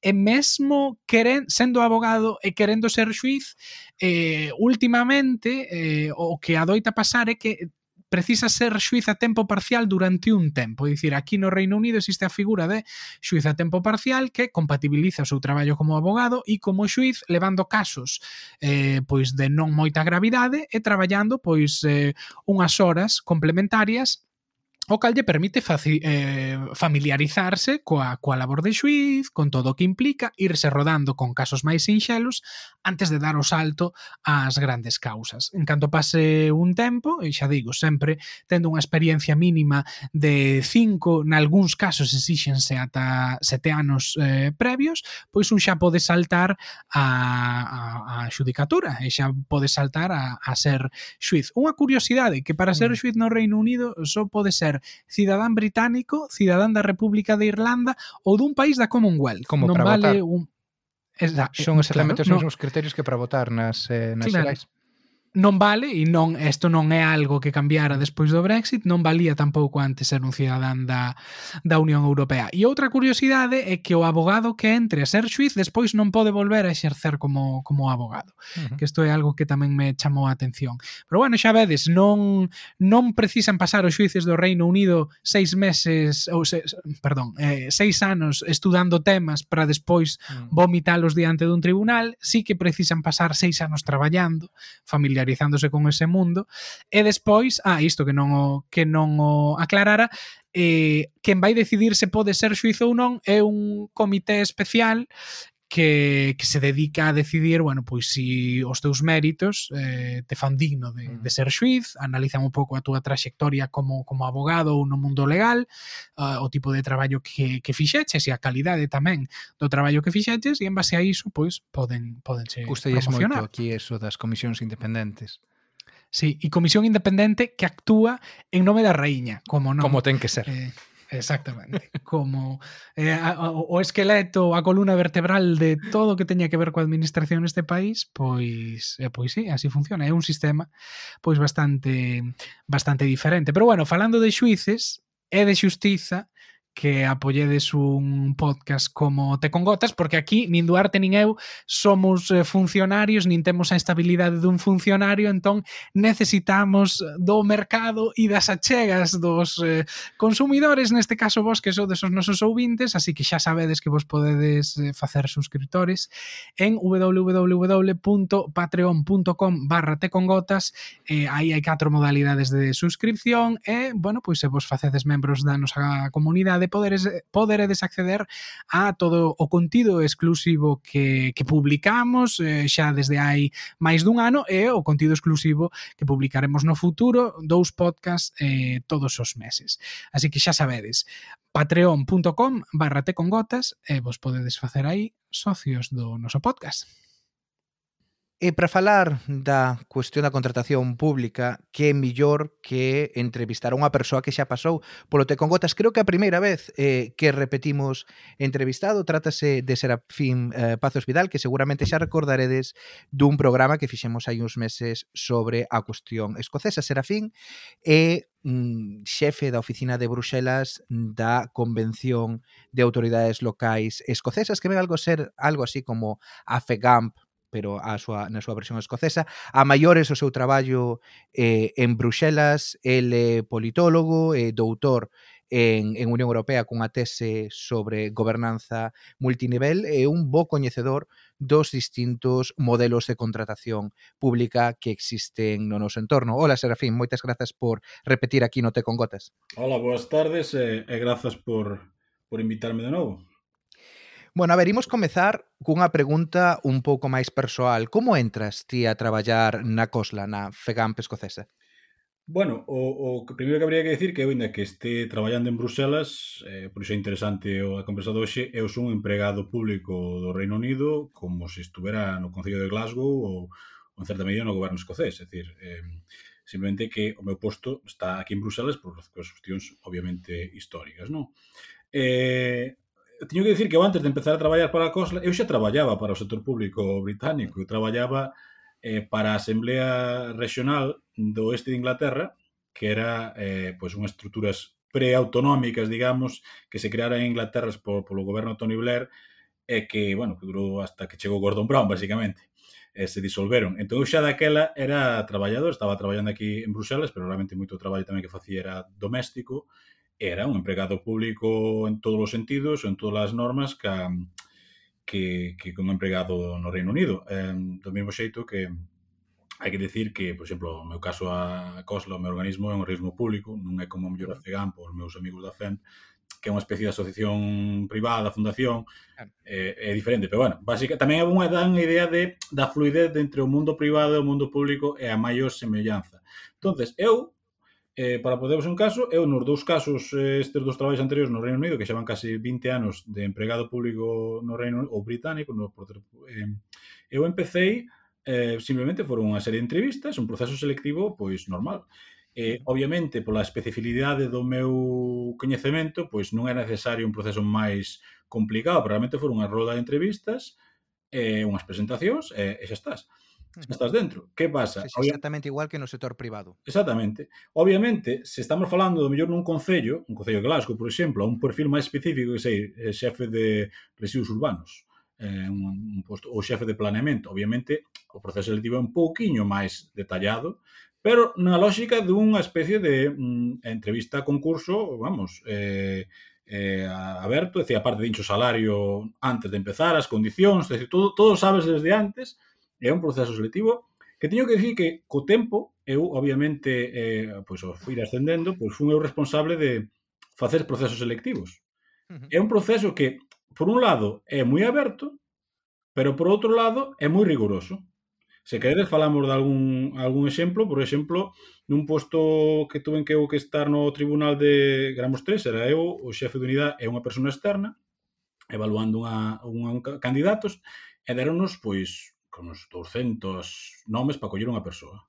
E mesmo queren, sendo abogado e querendo ser xuiz, eh, últimamente eh, o que adoita pasar é que precisa ser xuiz a tempo parcial durante un tempo. É dicir, aquí no Reino Unido existe a figura de xuiz a tempo parcial que compatibiliza o seu traballo como abogado e como xuiz levando casos eh, pois de non moita gravidade e traballando pois eh, unhas horas complementarias o cal lle permite faci, eh, familiarizarse coa, coa labor de xuiz, con todo o que implica, irse rodando con casos máis sinxelos antes de dar o salto ás grandes causas. En canto pase un tempo, e xa digo, sempre tendo unha experiencia mínima de 5, nalgúns casos exíxense ata sete anos eh, previos, pois un xa pode saltar a, a, a xudicatura, e xa pode saltar a, a ser xuiz. Unha curiosidade, que para ser mm. xuiz no Reino Unido só pode ser cidadán británico, cidadán da República de Irlanda ou dun país da Commonwealth.
Como
non
para
vale
votar.
un Esa,
Son eh, exactamente
claro,
os mesmos criterios que para votar nas, eh, nas
claro.
xerais
non vale e non isto non é algo que cambiara despois do Brexit, non valía tampouco antes ser un cidadán da, da Unión Europea. E outra curiosidade é que o abogado que entre a ser xuiz despois non pode volver a exercer como, como abogado,
uh -huh.
que isto é algo que tamén me chamou a atención. Pero bueno, xa vedes, non, non precisan pasar os xuices do Reino Unido seis meses, ou se, perdón, eh, seis anos estudando temas para despois
mm.
vomitalos diante dun tribunal, sí que precisan pasar seis anos traballando, familiar familiarizándose con ese mundo e despois, ah, isto que non o que non o aclarara, eh, quen vai decidir se pode ser xuizo ou non é un comité especial que, que se dedica a decidir, bueno, pois si os teus méritos eh, te fan digno de, mm. de ser xuiz, analizan un pouco a túa traxectoria como, como abogado ou no mundo legal, uh, o tipo de traballo que, que fixeches e a calidade tamén do traballo que fixeches e en base a iso, pois, poden, podense
Gustelles
promocionar.
moito aquí eso das comisións independentes.
Sí, e comisión independente que actúa en nome da raíña, como non.
Como ten que ser.
Eh, Exactamente, como eh, a, o esqueleto, a columna vertebral de todo o que teña que ver coa administración neste país, pois eh, pois sí, así funciona, é un sistema pois bastante bastante diferente. Pero bueno, falando de xuíces é de xustiza, que apoyedes un podcast como Te con Gotas, porque aquí nin Duarte nin eu somos eh, funcionarios, nin temos a estabilidade dun funcionario, entón necesitamos do mercado e das achegas dos eh, consumidores, neste caso vos que sodes os nosos ouvintes, así que xa sabedes que vos podedes eh, facer suscriptores en www.patreon.com barra tecongotas eh, aí hai catro modalidades de suscripción e, bueno, pois se vos facedes membros da nosa comunidade poderes, poderedes acceder a todo o contido exclusivo que, que publicamos eh, xa desde hai máis dun ano e o contido exclusivo que publicaremos no futuro, dous podcast eh, todos os meses. Así que xa sabedes, patreon.com barra te con gotas e vos podedes facer aí socios do noso podcast.
E para falar da cuestión da contratación pública, que é millor que entrevistar a unha persoa que xa pasou polo Te con Gotas. Creo que a primeira vez eh, que repetimos entrevistado trátase de Serafín eh, Pazos Vidal, que seguramente xa recordaredes dun programa que fixemos hai uns meses sobre a cuestión escocesa. Serafín é mm, xefe da oficina de Bruxelas da Convención de Autoridades Locais Escocesas, que ven algo ser algo así como a FEGAMP pero a súa, na súa versión escocesa. A maiores o seu traballo eh, en Bruxelas, el é politólogo e eh, doutor en, en Unión Europea cunha tese sobre gobernanza multinivel e un bo coñecedor dos distintos modelos de contratación pública que existen no noso entorno. Ola, Serafín, moitas grazas por repetir aquí no Te con Gotas.
Ola, boas tardes e, e grazas por, por invitarme de novo.
Bueno, a ver, imos comezar cunha pregunta un pouco máis persoal. Como entras ti a traballar na Cosla, na FEGAMP escocesa?
Bueno, o, o que primeiro que habría que decir que eu ainda que este traballando en Bruselas, eh, por iso é interesante a conversa de hoxe, eu son un empregado público do Reino Unido como se estuvera no Concello de Glasgow ou, ou en certa medida no goberno escocés, é dicir, eh, simplemente que o meu posto está aquí en Bruselas por cuestións obviamente históricas, non? Eh, teño que dicir que eu antes de empezar a traballar para a COSLA, eu xa traballaba para o sector público británico, eu traballaba eh, para a Asamblea Regional do Oeste de Inglaterra, que era eh, pois unhas estruturas preautonómicas, digamos, que se creara en Inglaterra por, polo goberno Tony Blair e que, bueno, que durou hasta que chegou Gordon Brown, basicamente. E se disolveron. Entón, eu xa daquela era traballador, estaba traballando aquí en Bruxelas, pero realmente moito traballo tamén que facía era doméstico, era un empregado público en todos os sentidos, en todas as normas que, que, que un empregado no Reino Unido. Eh, do mesmo xeito que hai que decir que, por exemplo, no meu caso a COSLA, o meu organismo é un organismo público, non é como o mellor a FEGAMP os meus amigos da FEM, que é unha especie de asociación privada, fundación, eh, é diferente, pero bueno, básicamente tamén é unha dan idea de da fluidez entre o mundo privado e o mundo público e a maior semellanza. Entonces, eu eh, para poderos un caso, eu nos dous casos eh, estes dos traballos anteriores no Reino Unido que xevan case 20 anos de empregado público no Reino Unido, ou británico no, por, eh, eu empecé eh, simplemente foron unha serie de entrevistas un proceso selectivo pois normal eh, obviamente pola especificidade do meu coñecemento pois non é necesario un proceso máis complicado, pero realmente foron unha rolda de entrevistas eh, unhas presentacións e eh, xa estás xa estás dentro. Que pasa?
Sí, sí, exactamente igual que no sector privado.
Exactamente. Obviamente, se estamos falando do mellor nun concello, un concello de Glasgow, por exemplo, a un perfil máis específico que sei, eh, xefe de residuos urbanos, eh, un, un posto, ou xefe de planeamento, obviamente o proceso selectivo é un pouquiño máis detallado, pero na lógica dunha especie de mm, entrevista concurso, vamos, eh, eh, aberto, é dicir, aparte incho salario antes de empezar, as condicións, é dicir, todo, todo sabes desde antes, é un proceso selectivo que teño que dicir que co tempo eu obviamente eh, pois ao fui ascendendo, pois fui eu responsable de facer procesos selectivos. Uh -huh. É un proceso que por un lado é moi aberto, pero por outro lado é moi rigoroso. Se queredes falamos de algún, algún exemplo, por exemplo, nun posto que tuven que eu que estar no tribunal de Gramos 3, era eu, o xefe de unidade é unha persona externa, evaluando unha, unha, un candidatos, e deronnos, pois, con uns 200 nomes para coller unha persoa.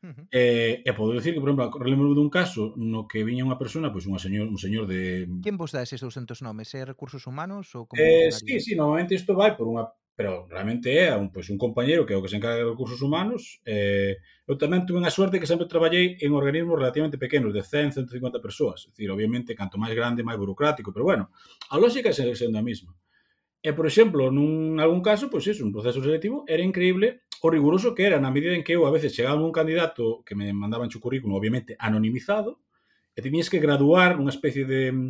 Uh -huh. E, e podo dicir que, por exemplo, relembro dun caso no que viña unha persona, pois unha señor, un señor de...
Quen vos dá eses 200 nomes? É recursos humanos? Ou como
eh, sí, sí, normalmente isto vai por unha pero realmente é un, pois, un compañeiro que é o que se encarga de recursos humanos. Eh, eu tamén tuve a sorte que sempre traballei en organismos relativamente pequenos, de 100, 150 persoas. É dicir, obviamente, canto máis grande, máis burocrático, pero bueno, a lógica é sendo a mesma. E, por exemplo, nun algún caso, pois iso, un proceso selectivo, era increíble o riguroso que era, na medida en que eu a veces chegaba un candidato que me mandaban o currículo, obviamente, anonimizado, e tiñes que graduar unha especie de mm,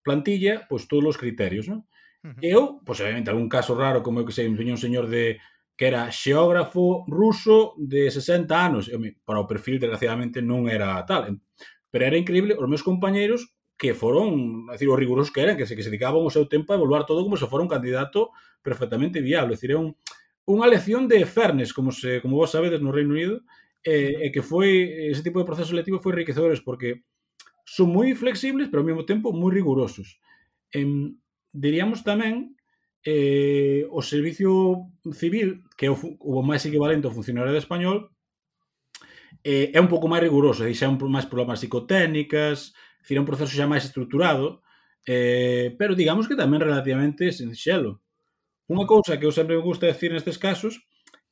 plantilla, pois todos os criterios, non? Uh -huh. Eu, pois obviamente, algún caso raro, como eu que sei, un señor de que era xeógrafo ruso de 60 anos. Eu, para o perfil, desgraciadamente, non era tal. Pero era increíble, os meus compañeiros que foron, a decir, os rigurosos que eran, que se, que se dedicaban o seu tempo a evaluar todo como se fora un candidato perfectamente viable. É dicir, é un, unha lección de fairness, como, se, como vos sabedes no Reino Unido, e eh, que foi, ese tipo de proceso selectivo foi enriquecedores porque son moi flexibles, pero ao mesmo tempo moi rigurosos. eh, diríamos tamén eh, o servicio civil, que é o, o máis equivalente ao funcionario de español, eh, é un pouco máis riguroso, e xa un máis problemas psicotécnicas, Decir, é un proceso xa máis estruturado, eh, pero digamos que tamén relativamente sinxelo. Unha cousa que eu sempre me gusta decir nestes casos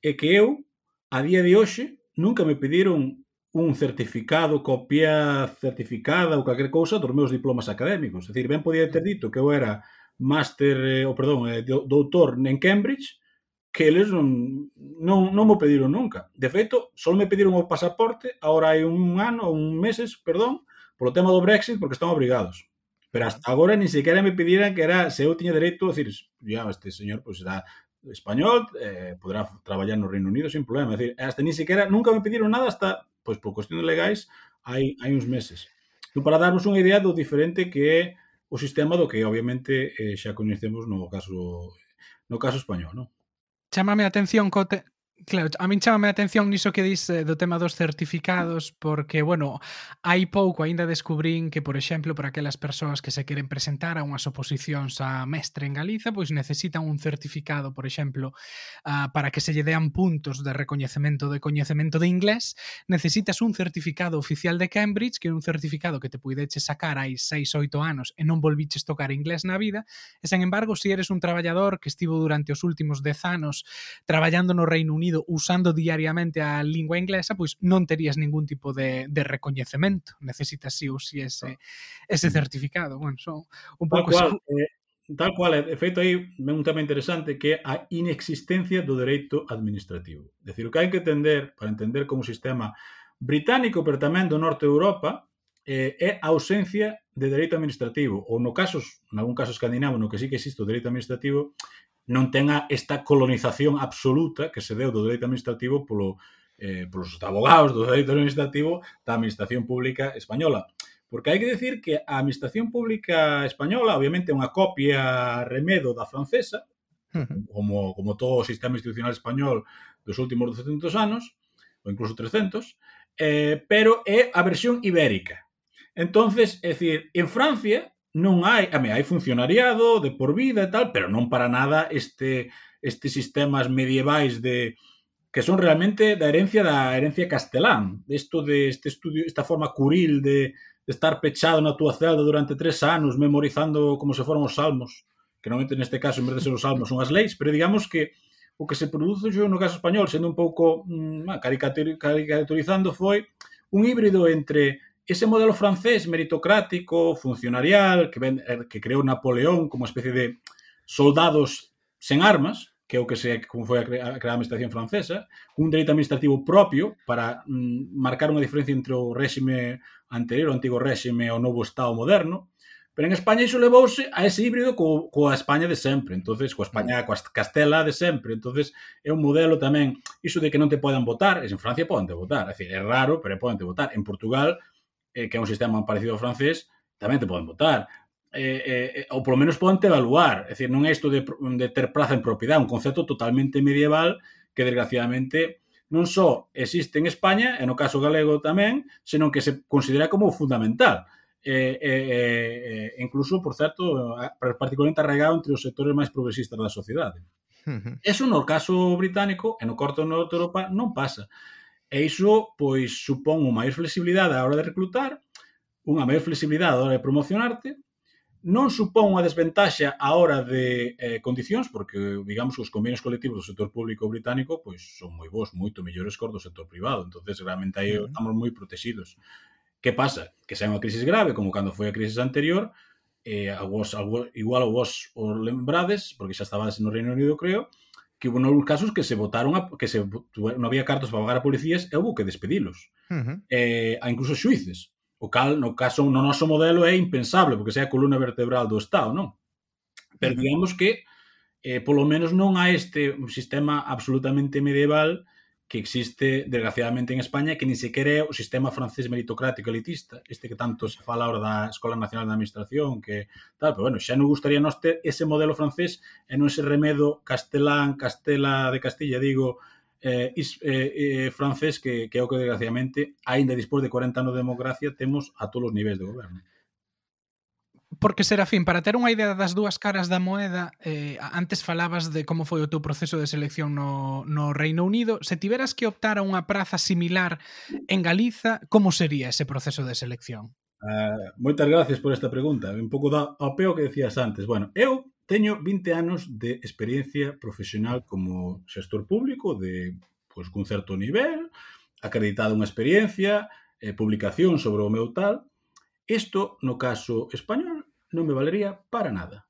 é que eu, a día de hoxe, nunca me pediron un certificado, copia certificada ou calquer cousa dos meus diplomas académicos. É dicir, ben podía ter dito que eu era máster, eh, ou perdón, eh, doutor en Cambridge, que eles non, non, non mo pediron nunca. De feito, só me pediron o pasaporte, agora hai un ano ou un meses, perdón, polo tema do Brexit porque están obrigados. Pero hasta agora ni sequera me pidieran que era se eu tiña dereito a decir, ya, este señor pues será español, eh, podrá traballar no Reino Unido sin problema. Es decir, hasta ni sequera, nunca me pidieron nada hasta, pois, pues, por cuestións legais, hai, hai uns meses. Tú para darvos unha idea do diferente que é o sistema do que obviamente eh, xa coñecemos no caso no caso español, non?
Chámame a atención co, te, Claro, a min chamame a atención niso que dis do tema dos certificados porque, bueno, hai pouco aínda descubrín que, por exemplo, para aquelas persoas que se queren presentar a unhas oposicións a mestre en Galiza, pois necesitan un certificado, por exemplo, uh, para que se lle dean puntos de recoñecemento de coñecemento de inglés, necesitas un certificado oficial de Cambridge, que é un certificado que te puideche sacar hai 6 8 anos e non volviches tocar inglés na vida, e, sen embargo, se si eres un traballador que estivo durante os últimos 10 anos traballando no Reino Unido Unido usando diariamente a lingua inglesa, pois non terías ningún tipo de, de recoñecemento. Necesitas sí ou sí ese, ese certificado. Bueno, son un pouco...
Eh, tal cual, eh, tal cual, de feito, aí un tema interesante que é a inexistencia do dereito administrativo. É dicir, o que hai que entender para entender como sistema británico, pero tamén do norte de Europa, eh, é a ausencia de dereito administrativo, ou no casos, en algún caso escandinavo, no que sí que existe o dereito administrativo, non tenga esta colonización absoluta que se deu do dereito administrativo polo, eh, polos abogados do dereito administrativo da administración pública española. Porque hai que decir que a administración pública española, obviamente, é unha copia remedo da francesa, como, como todo o sistema institucional español dos últimos 200 anos, ou incluso 300, eh, pero é a versión ibérica. Entonces, é dicir, en Francia non hai, a me hai funcionariado de por vida e tal, pero non para nada este estes sistemas medievais de que son realmente da herencia da herencia castelán. Isto de este estudio, esta forma curil de, de estar pechado na túa celda durante tres anos memorizando como se foron os salmos, que normalmente neste caso en vez de ser os salmos son as leis, pero digamos que o que se produciu no caso español, sendo un pouco mmm, caricaturizando, foi un híbrido entre ese modelo francés meritocrático, funcionarial, que, ven, eh, que creou Napoleón como especie de soldados sen armas, que é o que se como foi a crear a administración francesa, un dereito administrativo propio para mm, marcar unha diferencia entre o réxime anterior, o antigo réxime e o novo Estado moderno, Pero en España iso levouse a ese híbrido co, coa España de sempre, entonces coa España mm. coa Castela de sempre, entonces é un modelo tamén, iso de que non te podan votar, en Francia poden te votar, é, dicir, é raro, pero poden te votar. En Portugal eh, que é un sistema parecido ao francés, tamén te poden votar. Eh, eh, eh ou polo menos poden te evaluar. É dicir, non é isto de, de ter praza en propiedade, un concepto totalmente medieval que desgraciadamente non só existe en España, e no caso galego tamén, senón que se considera como fundamental. Eh, eh, eh, incluso, por certo, particularmente arraigado entre os sectores máis progresistas da sociedade. Uh -huh. Eso no caso británico e no corto norte de Europa non pasa. E iso, pois, supón unha maior flexibilidade á hora de reclutar, unha maior flexibilidade á hora de promocionarte, non supón unha desventaxa á hora de eh, condicións, porque, digamos, os convenios colectivos do sector público británico pois son moi bons, moito mellores cor do sector privado. entonces realmente aí estamos moi protegidos. Que pasa? Que se hai unha crisis grave, como cando foi a crisis anterior, eh, a vos, a vos, igual a vos o lembrades, porque xa estabades no Reino Unido, creo, que hubo nalgúns casos que se votaron a, que se non había cartos para pagar a policías e houve que despedilos.
Uh -huh.
eh, a incluso xuices. O cal, no caso, no noso modelo é impensable, porque sea a columna vertebral do Estado, non? Pero
uh -huh.
digamos que eh, polo menos non a este sistema absolutamente medieval que existe desgraciadamente en España que ni sequera é o sistema francés meritocrático elitista, este que tanto se fala ahora da Escola Nacional de Administración, que tal, pero bueno, xa non gustaría nos ter ese modelo francés e non ese remedo castelán, castela de Castilla, digo, eh, is, eh, eh, francés que, que é o que desgraciadamente, aínda despois de 40 anos de democracia, temos a todos os niveis de goberno.
Porque, Serafín, para ter unha idea das dúas caras da moeda, eh, antes falabas de como foi o teu proceso de selección no, no Reino Unido. Se tiveras que optar a unha praza similar en Galiza, como sería ese proceso de selección?
Uh, moitas gracias por esta pregunta. Un pouco da ao peo que decías antes. Bueno, eu teño 20 anos de experiencia profesional como xestor público de pois, pues, cun certo nivel, acreditado unha experiencia, eh, publicación sobre o meu tal. Isto, no caso español, non me valería para nada.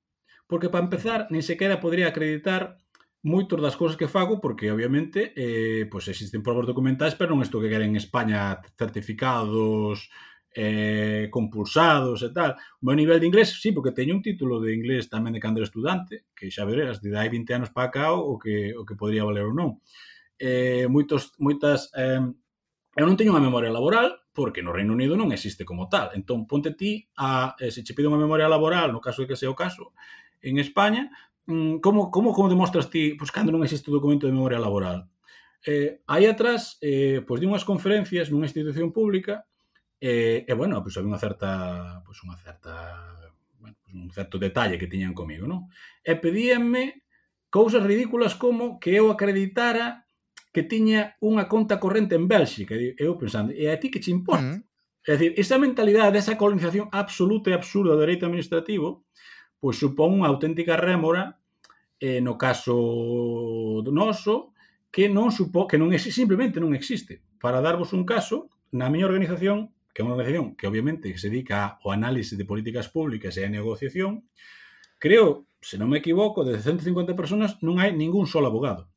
Porque, para empezar, nin sequera podría acreditar moitos das cousas que fago porque obviamente eh, pois existen probas documentais pero non isto que queren en España certificados eh, compulsados e tal o meu nivel de inglés, sí, porque teño un título de inglés tamén de cando era estudante que xa verás, de dai 20 anos para cá o que, o que podría valer ou non eh, moitos, moitas eh, eu non teño unha memoria laboral porque no Reino Unido non existe como tal. Entón, ponte ti a, eh, se che pide unha memoria laboral, no caso de que sea o caso, en España, mm, como, como, como demostras ti pois, cando non existe o documento de memoria laboral? Eh, aí atrás, eh, pois, de unhas conferencias nunha institución pública, eh, e, bueno, pois, había unha certa, pois, unha certa, bueno, pois, un certo detalle que tiñan comigo, non? E pedíanme cousas ridículas como que eu acreditara que tiña unha conta corrente en Bélxica. E eu pensando, e a ti que che importa?
Mm.
É dicir, esa mentalidade desa colonización absoluta e absurda do dereito administrativo pois supón unha auténtica rémora eh, no caso do noso que non supo, que non existe, simplemente non existe. Para darvos un caso, na miña organización, que é unha organización que obviamente se dedica ao análise de políticas públicas e a negociación, creo, se non me equivoco, de 150 personas non hai ningún só abogado.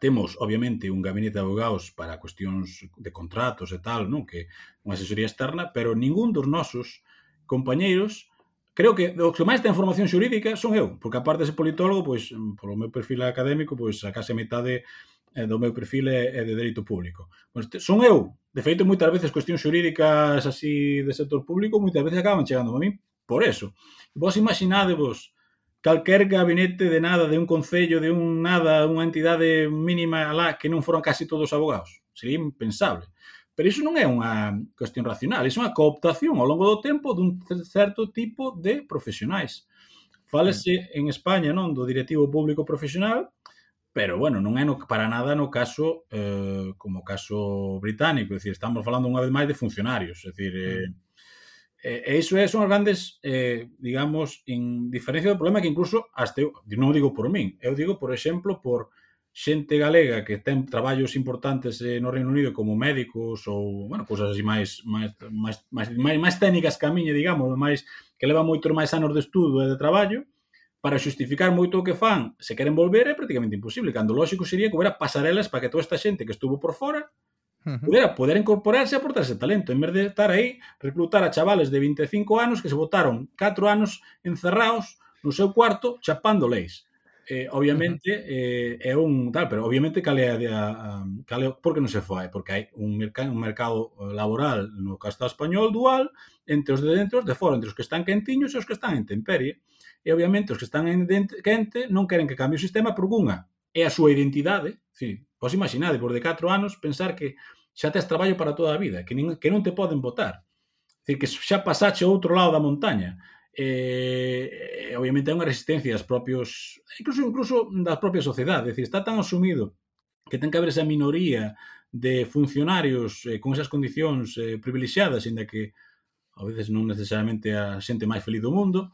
Temos, obviamente, un gabinete de abogados para cuestións de contratos e tal, non? que unha asesoría externa, pero ningún dos nosos compañeiros creo que os que máis ten formación xurídica son eu, porque aparte de ser politólogo, pois, polo meu perfil académico, pois a case a metade eh, do meu perfil é, de dereito público. Pois, son eu, de feito, moitas veces cuestións xurídicas así de sector público, moitas veces acaban chegando a mí por eso. Vos imaginadevos calquer gabinete de nada, de un concello, de un nada, unha entidade mínima alá que non foran casi todos abogados. Sería impensable. Pero iso non é unha cuestión racional, iso é unha cooptación ao longo do tempo dun certo tipo de profesionais. Fálese en España non do directivo público profesional, pero bueno, non é no, para nada no caso eh, como caso británico, é dicir, estamos falando unha vez máis de funcionarios, é dicir, eh, E iso é, son as grandes, eh, digamos, en diferencia do problema que incluso, hasta eu, non digo por min, eu digo, por exemplo, por xente galega que ten traballos importantes eh, no Reino Unido como médicos ou, bueno, cousas así máis máis, máis, máis, máis, máis técnicas que a miña, digamos, máis que leva moito máis anos de estudo e de traballo, para xustificar moito o que fan, se queren volver é prácticamente imposible, cando lóxico sería que houbera pasarelas para que toda esta xente que estuvo por fora Pudera, poder incorporarse e aportarse talento, en vez de estar aí, reclutar a chavales de 25 anos que se votaron 4 anos encerrados no seu cuarto chapando leis. Eh, obviamente eh, é un tal, pero obviamente cal é a, cal é, porque non se fai, porque hai un mercado un mercado eh, laboral no caso español dual entre os de dentro e os de fora, entre os que están quentiños e os que están en temperie. E obviamente os que están en dente, quente non queren que cambie o sistema por unha, é a súa identidade, sí, vos pois imaginade, por de 4 anos, pensar que xa tes traballo para toda a vida, que, nin, que non te poden votar, decir, que xa pasache ao outro lado da montaña, eh, obviamente hai unha resistencia das propios, incluso, incluso da propia sociedade, decir, está tan asumido que ten que haber esa minoría de funcionarios eh, con esas condicións eh, privilexiadas, inda que a veces non necesariamente a xente máis feliz do mundo,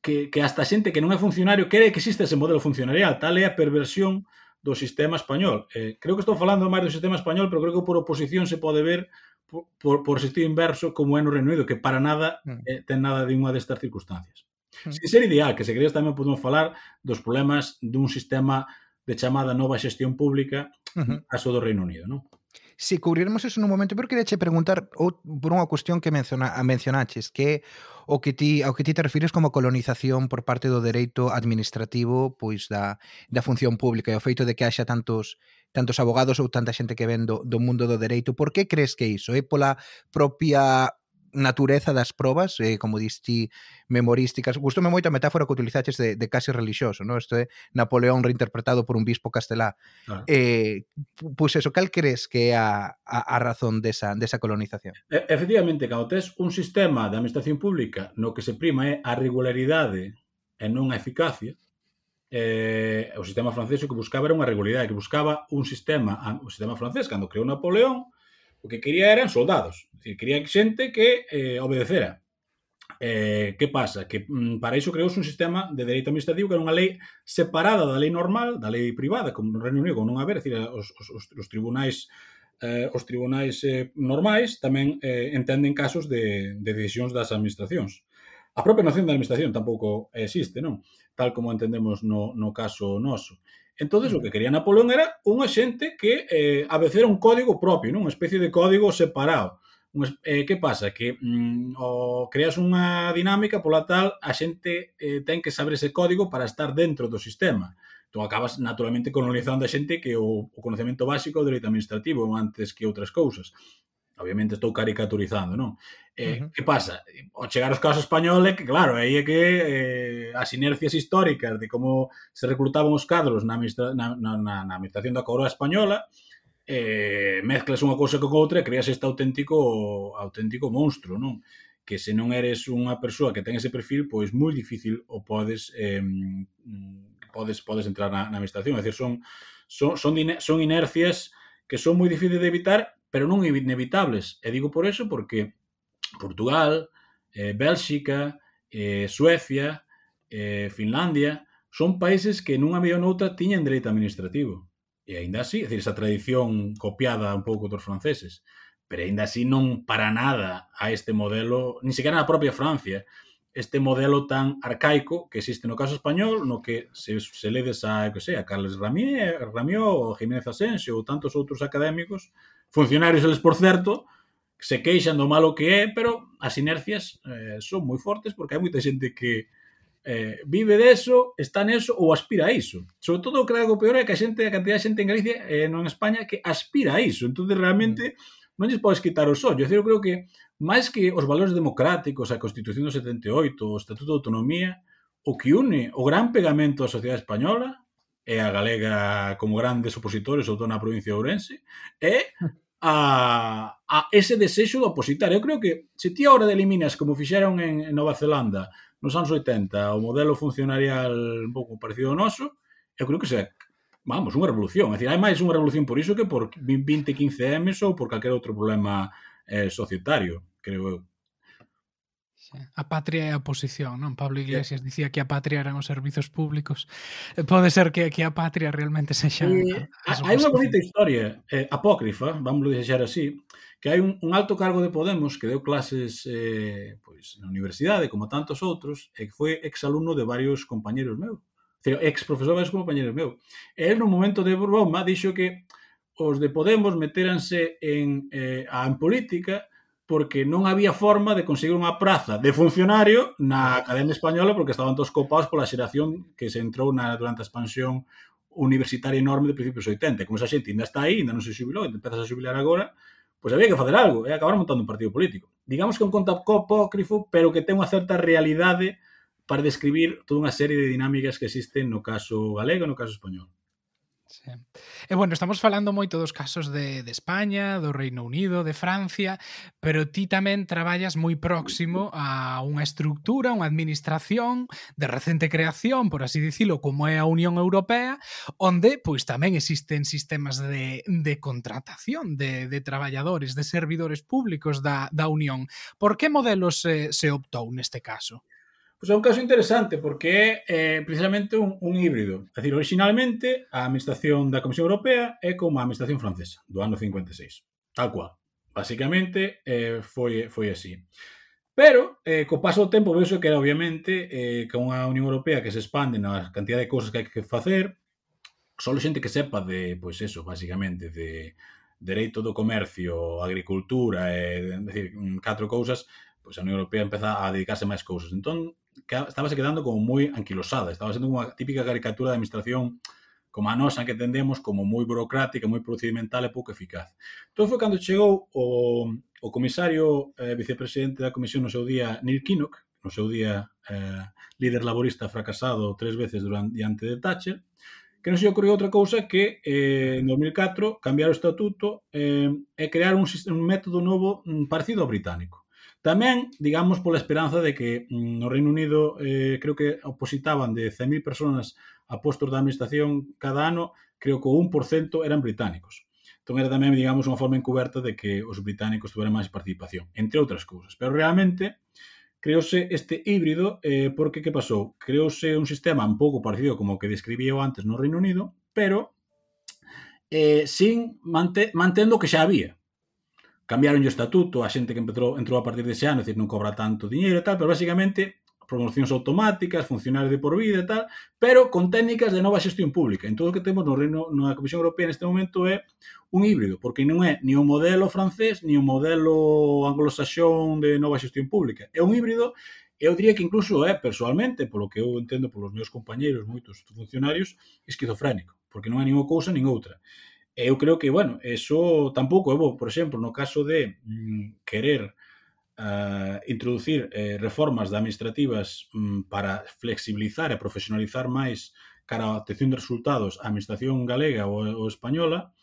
que, que hasta xente que non é funcionario quere que existe ese modelo funcionarial. Tal é a perversión do sistema español. Eh, creo que estou falando máis do sistema español, pero creo que por oposición se pode ver por, por, por sentido inverso como é no Reino Unido, que para nada
mm.
eh, ten nada de unha destas circunstancias.
Mm.
Sin ser ideal, que se querías tamén podemos falar dos problemas dun sistema de chamada nova xestión pública
uh -huh.
caso do Reino Unido, non?
se cubriremos eso nun momento, pero quereche preguntar ou, por unha cuestión que menciona, mencionaches, que o que ti ao que ti te refires como colonización por parte do dereito administrativo pois da, da función pública e o feito de que haxa tantos tantos abogados ou tanta xente que ven do, do mundo do dereito. Por que crees que iso? É pola propia natureza das probas, eh, como diste memorísticas. Gustoume moito a metáfora que utilizaches de, de casi relixioso, no? Isto é Napoleón reinterpretado por un bispo castelá.
Claro.
Eh, pois pues eso, cal crees que é a, a, a razón desa, desa colonización?
E, efectivamente, cando tes un sistema de administración pública no que se prima é a regularidade e non a eficacia, eh, o sistema francés o que buscaba era unha regularidade, que buscaba un sistema, o sistema francés, cando creou Napoleón, o que quería eran soldados, decir, quería xente que eh, obedecera. Eh, que pasa? Que mm, para iso creouse un sistema de dereito administrativo que era unha lei separada da lei normal, da lei privada, como no Reino Unido, como non haber, decir, eh, os, os, os tribunais eh, os tribunais eh, normais tamén eh, entenden casos de, de decisións das administracións. A propia noción da administración tampouco existe, non? Tal como entendemos no, no caso noso. Entonces o que quería Napoleón era unha xente que eh, abecera un código propio, non? Unha especie de código separado. Un, Eh, que pasa? Que mm, o creas unha dinámica pola tal a xente eh, ten que saber ese código para estar dentro do sistema. Entón acabas naturalmente colonizando a xente que o, o conocemento básico do dereito administrativo antes que outras cousas obviamente estou caricaturizando, non? Eh,
uh -huh.
Que pasa? Ao chegar aos casos español que, claro, aí é que eh, as inercias históricas de como se reclutaban os cadros na, administra na, na, na, na administración da coroa española eh, mezclas unha cousa con outra e creas este auténtico auténtico monstro, non? Que se non eres unha persoa que ten ese perfil, pois moi difícil o podes eh, podes podes entrar na, na administración, é dicir, son son son, son inercias que son moi difíciles de evitar pero non inevitables. E digo por eso porque Portugal, eh, Bélxica, eh, Suecia, eh, Finlandia, son países que nunha mellor noutra tiñan dereito administrativo. E aínda así, é dicir, esa tradición copiada un pouco dos franceses, pero aínda así non para nada a este modelo, ni sequera na propia Francia, este modelo tan arcaico que existe no caso español, no que se, se ledes a, que sei, a Carles Ramier, Ramió, Jiménez Asensio ou tantos outros académicos, Funcionarios, eles, por certo, se queixan do malo que é, pero as inercias eh, son moi fortes porque hai moita xente que eh, vive deso, está neso ou aspira a iso. Sobre todo, creo que o peor é que a xente, a cantidad de xente en Galicia e eh, non en España que aspira a iso. Entón, realmente, mm. non lles podes quitar os ollos. Eu creo que, máis que os valores democráticos, a Constitución do 78, o Estatuto de Autonomía, o que une o gran pegamento da sociedade española e a galega como grandes opositores, sobre todo na provincia de Ourense, e a, a ese desexo do opositar. Eu creo que se ti agora eliminas como fixeron en, en Nova Zelanda nos anos 80 o modelo funcionarial un pouco parecido ao noso, eu creo que se vamos, unha revolución. É dicir, hai máis unha revolución por iso que por 20, 15 M's ou por calquer outro problema eh, societario, creo eu.
A patria é a oposición, non? Pablo Iglesias dicía que a patria eran os servizos públicos. Eh, pode ser que, que a patria realmente sexa...
Eh, hai unha bonita historia eh, apócrifa, vamos deixar así, que hai un, un alto cargo de Podemos que deu clases eh, pois, na universidade, como tantos outros, e que foi exalumno de varios compañeros meus. Ex profesor de varios compañeros meus. E el, no momento de broma, dixo que os de Podemos meteranse en, eh, en política porque non había forma de conseguir unha praza de funcionario na ah. Academia Española porque estaban todos copados pola xeración que se entrou na, durante a expansión universitaria enorme de principios 80. Como esa xente ainda está aí, ainda non se xubilou, ainda empezas a xubilar agora, pois había que facer algo e acabar montando un partido político. Digamos que é un conto apócrifo, pero que ten unha certa realidade para describir toda unha serie de dinámicas que existen no caso galego e no caso español.
Sí. E bueno, estamos falando moito dos casos de, de España, do Reino Unido, de Francia, pero ti tamén traballas moi próximo a unha estructura, unha administración de recente creación, por así dicilo, como é a Unión Europea, onde pois tamén existen sistemas de, de contratación de, de traballadores, de servidores públicos da, da Unión. Por que modelos se, se optou neste caso?
Pois é un caso interesante porque é eh, precisamente un, un híbrido. É dicir, originalmente a administración da Comisión Europea é como a administración francesa do ano 56. Tal cual. Basicamente eh, foi, foi así. Pero, eh, co paso do tempo, vexo que era obviamente eh, que unha Unión Europea que se expande na cantidad de cousas que hai que facer, só xente que sepa de, pois eso, basicamente, de dereito do comercio, agricultura, e, eh, decir, catro cousas, pois a Unión Europea empeza a dedicarse máis cousas. Entón, estábase quedando como moi anquilosada, estaba sendo unha típica caricatura de administración como a nosa que entendemos como moi burocrática, moi procedimental e pouco eficaz. Entón foi cando chegou o, o comisario eh, vicepresidente da comisión no seu día Neil Kinnock, no seu día eh, líder laborista fracasado tres veces durante diante de Thatcher, que non se ocorreu outra cousa que eh, en 2004 cambiar o estatuto eh, e crear un, un método novo mm, parecido ao británico Tamén, digamos, pola esperanza de que mm, no Reino Unido eh, creo que opositaban de 100.000 personas a postos da administración cada ano, creo que o 1% eran británicos. Entón era tamén, digamos, unha forma encuberta de que os británicos tuveran máis participación, entre outras cousas. Pero realmente, creouse este híbrido eh, porque que pasou? Creouse un sistema un pouco parecido como o que describí antes no Reino Unido, pero eh, sin mante mantendo o que xa había cambiaron o estatuto, a xente que entrou, entrou a partir dese ano, é dicir, non cobra tanto diñeiro e tal, pero basicamente promocións automáticas, funcionarios de por vida e tal, pero con técnicas de nova xestión pública. En todo o que temos no Reino na Comisión Europea neste momento é un híbrido, porque non é ni o modelo francés ni o modelo anglosaxón de nova xestión pública. É un híbrido eu diría que incluso é, personalmente, polo que eu entendo polos meus compañeiros, moitos funcionarios, esquizofrénico, porque non é nin unha cousa nin outra. Eu creo que, bueno, eso tampouco é bo. Por exemplo, no caso de mm, querer uh, introducir eh, reformas administrativas mm, para flexibilizar e profesionalizar máis cara a obtención de resultados a administración galega ou, ou española,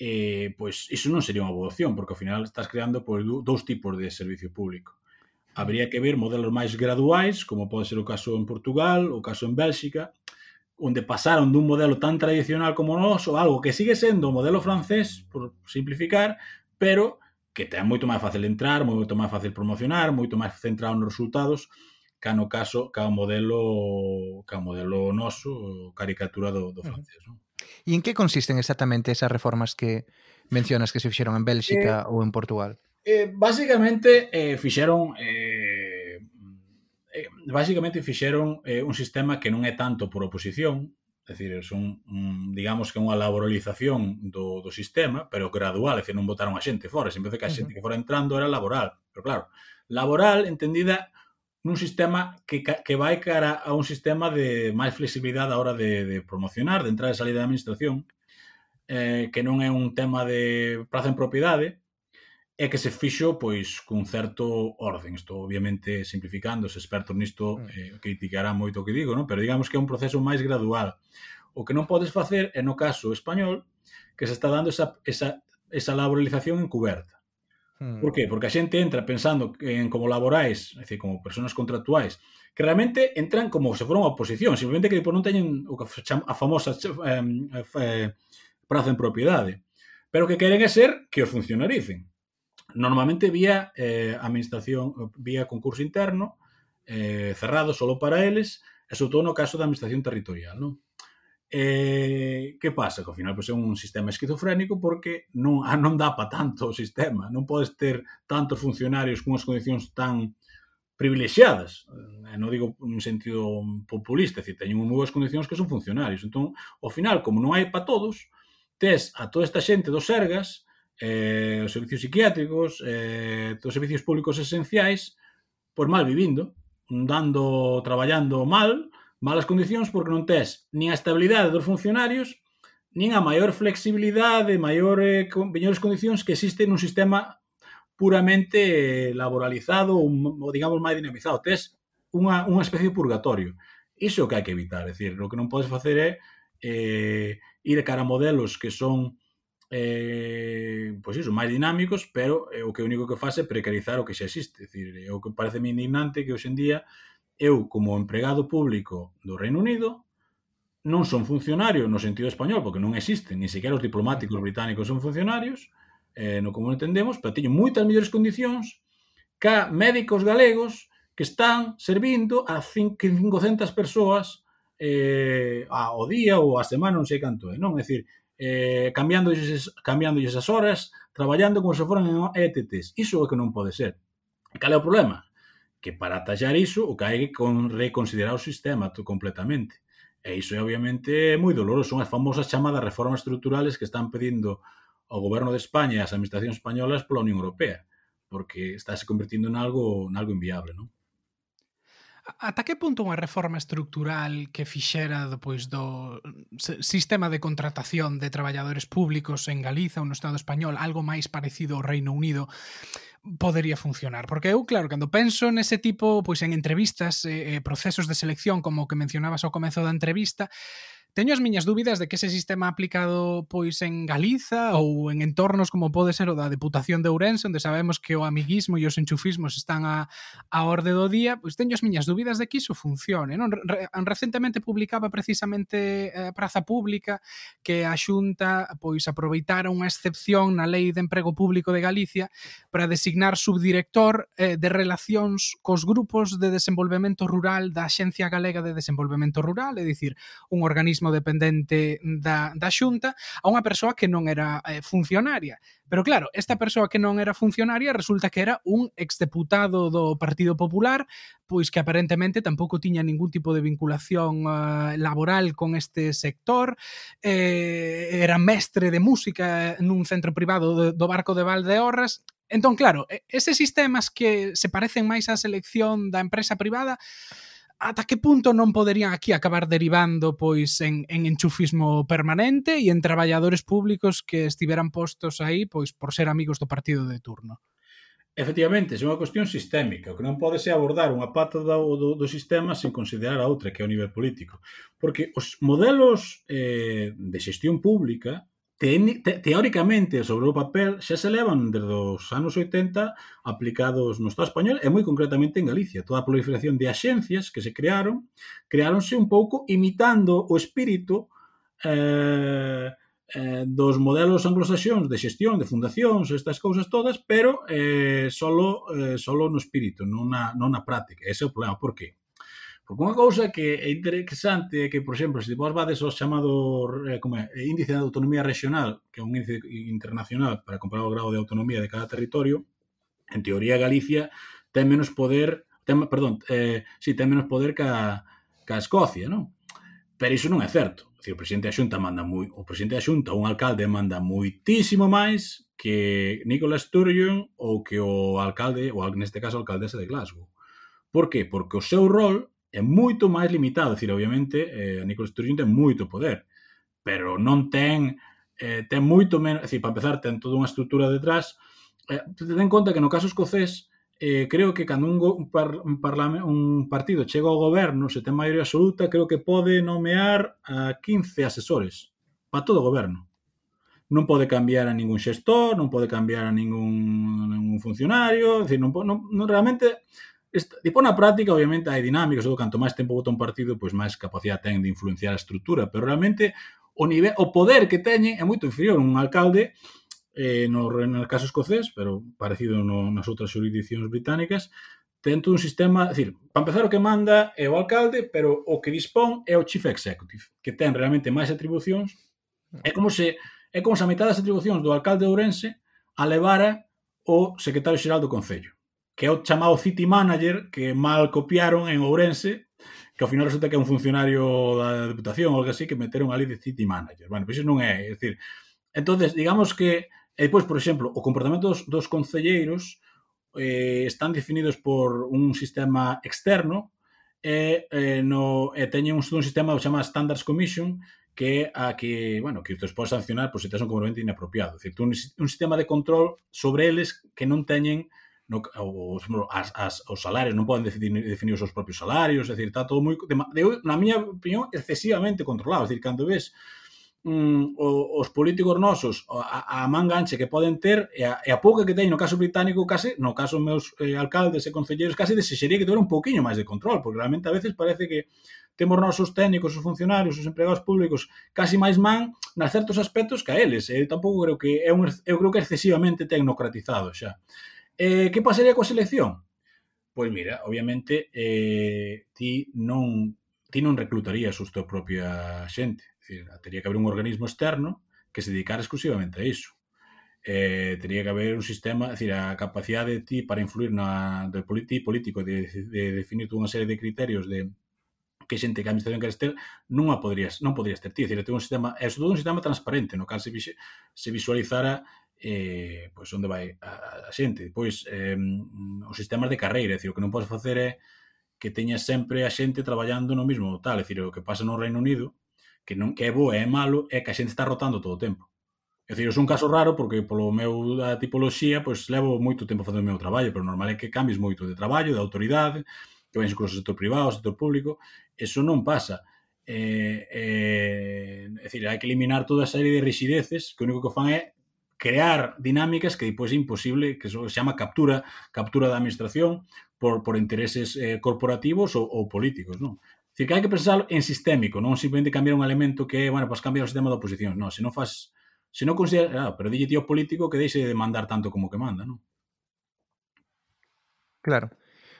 eh, pois iso non sería unha boa opción, porque ao final estás creando pois, dous tipos de servicio público. Habría que ver modelos máis graduais, como pode ser o caso en Portugal, o caso en Bélxica, onde pasaron dun modelo tan tradicional como o noso, algo que sigue sendo o modelo francés, por simplificar, pero que ten moito máis fácil entrar, moito máis fácil promocionar, moito máis centrado nos resultados, ca no caso, ca o modelo, ca o modelo noso, caricatura do, do francés. Non?
E en que consisten exactamente esas reformas que mencionas que se fixeron en Bélxica eh, ou en Portugal?
Eh, básicamente, eh, fixeron eh, Eh, basicamente fixeron eh, un sistema que non é tanto por oposición, é dicir, son, un, digamos que unha laboralización do, do sistema, pero gradual, é dicir, non votaron a xente fora, sempre que a xente que fora entrando era laboral, pero claro, laboral entendida nun sistema que, que vai cara a un sistema de máis flexibilidade a hora de, de promocionar, de entrada e salir da administración, eh, que non é un tema de praza en propiedade, e que se fixo pois cun certo orden. Estou obviamente simplificando, os expertos nisto mm. eh, criticarán moito o que digo, non? pero digamos que é un proceso máis gradual. O que non podes facer é no caso español que se está dando esa, esa, esa laboralización encuberta. Mm. Por que? Porque a xente entra pensando en como laborais, é dicir, como persoas contractuais, que realmente entran como se foron a oposición, simplemente que non teñen o que a famosa eh, eh, praza en propiedade. Pero o que queren é ser que os funcionaricen normalmente vía eh, administración, vía concurso interno, eh, cerrado solo para eles, e sobre todo no caso da administración territorial, non? Eh, que pasa? Que ao final pois, é un sistema esquizofrénico porque non, ah, non dá para tanto o sistema, non podes ter tantos funcionarios con as condicións tan privilexiadas, eh, non digo en sentido populista, é dicir, teñen moi boas condicións que son funcionarios. Entón, ao final, como non hai para todos, tes a toda esta xente dos Sergas eh, os servicios psiquiátricos, eh, os servicios públicos esenciais, pois mal vivindo, dando, traballando mal, malas condicións, porque non tes nin a estabilidade dos funcionarios, nin a maior flexibilidade, maior, eh, con, mellores condicións que existe nun sistema puramente eh, laboralizado ou, ou digamos, máis dinamizado. Tes unha, unha especie de purgatorio. Iso que hai que evitar, é dicir, o que non podes facer é eh, ir cara a modelos que son eh, pois iso, máis dinámicos, pero é eh, o que único que faz é precarizar o que xa existe. Decir, é o que parece mi indignante que hoxe en día eu, como empregado público do Reino Unido, non son funcionario no sentido español, porque non existen, ni sequera os diplomáticos británicos son funcionarios, eh, no como entendemos, pero teño moitas mellores condicións ca médicos galegos que están servindo a 500 persoas eh, ao día ou a semana, non sei canto é, non? É dicir, eh, cambiándolles, cambiándolles as horas, traballando como se foran en ETTs. Iso é que non pode ser. E cal é o problema? Que para tallar iso, o que hai que con reconsiderar o sistema completamente. E iso é obviamente moi doloroso. Son as famosas chamadas reformas estructurales que están pedindo ao goberno de España e as administracións españolas pola Unión Europea, porque estáse convertindo en algo, en algo inviable, non?
Ata que punto unha reforma estructural que fixera pois, do mm, sistema de contratación de traballadores públicos en Galiza ou no Estado español algo máis parecido ao Reino Unido podería funcionar? Porque eu, claro, cando penso nese tipo, pois en entrevistas, eh, eh procesos de selección, como o que mencionabas ao comezo da entrevista, Teño as miñas dúbidas de que ese sistema aplicado pois en Galiza ou en entornos como pode ser o da Deputación de Ourense, onde sabemos que o amiguismo e os enchufismos están a, a orde do día, pois teño as miñas dúbidas de que iso funcione. Non? Re, recentemente publicaba precisamente eh, Praza Pública que a Xunta pois aproveitara unha excepción na Lei de Emprego Público de Galicia para designar subdirector eh, de relacións cos grupos de desenvolvemento rural da Axencia Galega de Desenvolvemento Rural, é dicir, un organismo organismo dependente da, da Xunta a unha persoa que non era eh, funcionaria. Pero claro, esta persoa que non era funcionaria resulta que era un exdeputado do Partido Popular, pois que aparentemente tampouco tiña ningún tipo de vinculación uh, laboral con este sector, eh, era mestre de música nun centro privado do, do Barco de Valdeorras, Entón, claro, eses sistemas que se parecen máis á selección da empresa privada ata que punto non poderían aquí acabar derivando pois en, en enchufismo permanente e en traballadores públicos que estiveran postos aí pois por ser amigos do partido de turno?
Efectivamente, é unha cuestión sistémica, o que non pode ser abordar unha pata do, do, do sistema sen considerar a outra, que é o nivel político. Porque os modelos eh, de xestión pública te, te, teóricamente sobre o papel xa se levan desde os anos 80 aplicados no Estado español e moi concretamente en Galicia. Toda a proliferación de axencias que se crearon, creáronse un pouco imitando o espírito eh, eh, dos modelos anglosaxóns de xestión, de fundacións, estas cousas todas, pero eh, solo, eh, solo no espírito, non na, non na práctica. Ese é o problema. Por qué? Porque unha cousa que é interesante é que, por exemplo, se vos vades ao chamado eh, como é, eh, índice de autonomía regional, que é un índice internacional para comparar o grado de autonomía de cada territorio, en teoría Galicia ten menos poder, ten, perdón, eh, si, sí, ten menos poder que a, que a Escocia, non? Pero iso non é certo. Dicir, o presidente da Xunta manda moi, o presidente da Xunta, un alcalde manda moitísimo máis que Nicola Sturgeon ou que o alcalde, ou neste caso a alcaldesa de Glasgow. Por que? Porque o seu rol é moito máis limitado, decir, obviamente, eh, a Nicolas Sturgeon ten moito poder, pero non ten eh, ten moito menos, decir, para empezar, ten toda unha estrutura detrás. Eh, ten en conta que no caso escocés, eh, creo que cando un, un, par, un, parlame, un partido chega ao goberno, se ten maioría absoluta, creo que pode nomear a 15 asesores para todo o goberno. Non pode cambiar a ningún xestor, non pode cambiar a ningún, ningún funcionario, decir, non, non, non realmente Esta, tipo na práctica, obviamente, hai dinámicas, ou canto máis tempo vota un partido, pois máis capacidade ten de influenciar a estrutura, pero realmente o nivel, o poder que teñen é moito inferior un alcalde eh, no, no caso escocés, pero parecido no, nas outras jurisdiccións británicas, tento un sistema, decir, para empezar o que manda é o alcalde, pero o que dispón é o chief executive, que ten realmente máis atribucións. É como se é como se a metade das atribucións do alcalde de Ourense a levara o secretario xeral do Concello que é o chamado City Manager que mal copiaron en Ourense que ao final resulta que é un funcionario da Deputación ou algo así que meteron ali de City Manager. Bueno, pois iso non é, é dicir, entonces digamos que e depois, por exemplo, o comportamento dos, dos concelleiros eh, están definidos por un sistema externo e, eh, no, e teñen un, un sistema que chama Standards Commission que a que, bueno, que te podes sancionar por se tes un comportamento inapropiado. É dicir, un, un sistema de control sobre eles que non teñen no, os, as, as, os salarios, non poden decidir, definir os seus propios salarios, é dicir, está todo moi, de, de, na miña opinión, excesivamente controlado, é dicir, cando ves mm, o, os políticos nosos a, a manga ganche que poden ter e a, e a pouca que teñen no caso británico case, no caso meus eh, alcaldes e concelleiros case desexería que tivera un pouquiño máis de control porque realmente a veces parece que temos nosos técnicos, os funcionarios, os empregados públicos casi máis man nas certos aspectos que a eles. E tampouco creo que é un, eu creo que excesivamente tecnocratizado xa. Eh, que pasaría coa selección? Pois mira, obviamente eh, ti non ti non reclutarías os teu propia xente. Dicir, teria que haber un organismo externo que se dedicara exclusivamente a iso. Eh, teria que haber un sistema, dicir, a capacidade de ti para influir na, do politi, político de, de definir unha serie de criterios de que xente que a administración queres ter non a podrías, non podrías ter ti. Dicir, ter un sistema, é todo un sistema transparente no cal se, se visualizara eh, pois onde vai a, a xente. Pois eh, os sistemas de carreira, é dicir, o que non podes facer é que teñas sempre a xente traballando no mesmo tal, é dicir, o que pasa no Reino Unido, que non que é bo e é malo, é que a xente está rotando todo o tempo. É dicir, é un caso raro porque polo meu da tipoloxía, pois levo moito tempo facendo o meu traballo, pero normal é que cambies moito de traballo, de autoridade, que vais incluso ao sector privado, ao sector público, eso non pasa. Eh, eh, é dicir, hai que eliminar toda a serie de rigideces que o único que fan é crear dinámicas que depois é imposible, que se chama captura, captura da administración por, por intereses eh, corporativos ou, ou políticos, non? Dicir, que hai que pensar en sistémico, non simplemente cambiar un elemento que, bueno, pues cambiar o sistema da oposición, non, se non faz, se non considera, ah, pero dille tío político que deixe de mandar tanto como que manda, non?
Claro.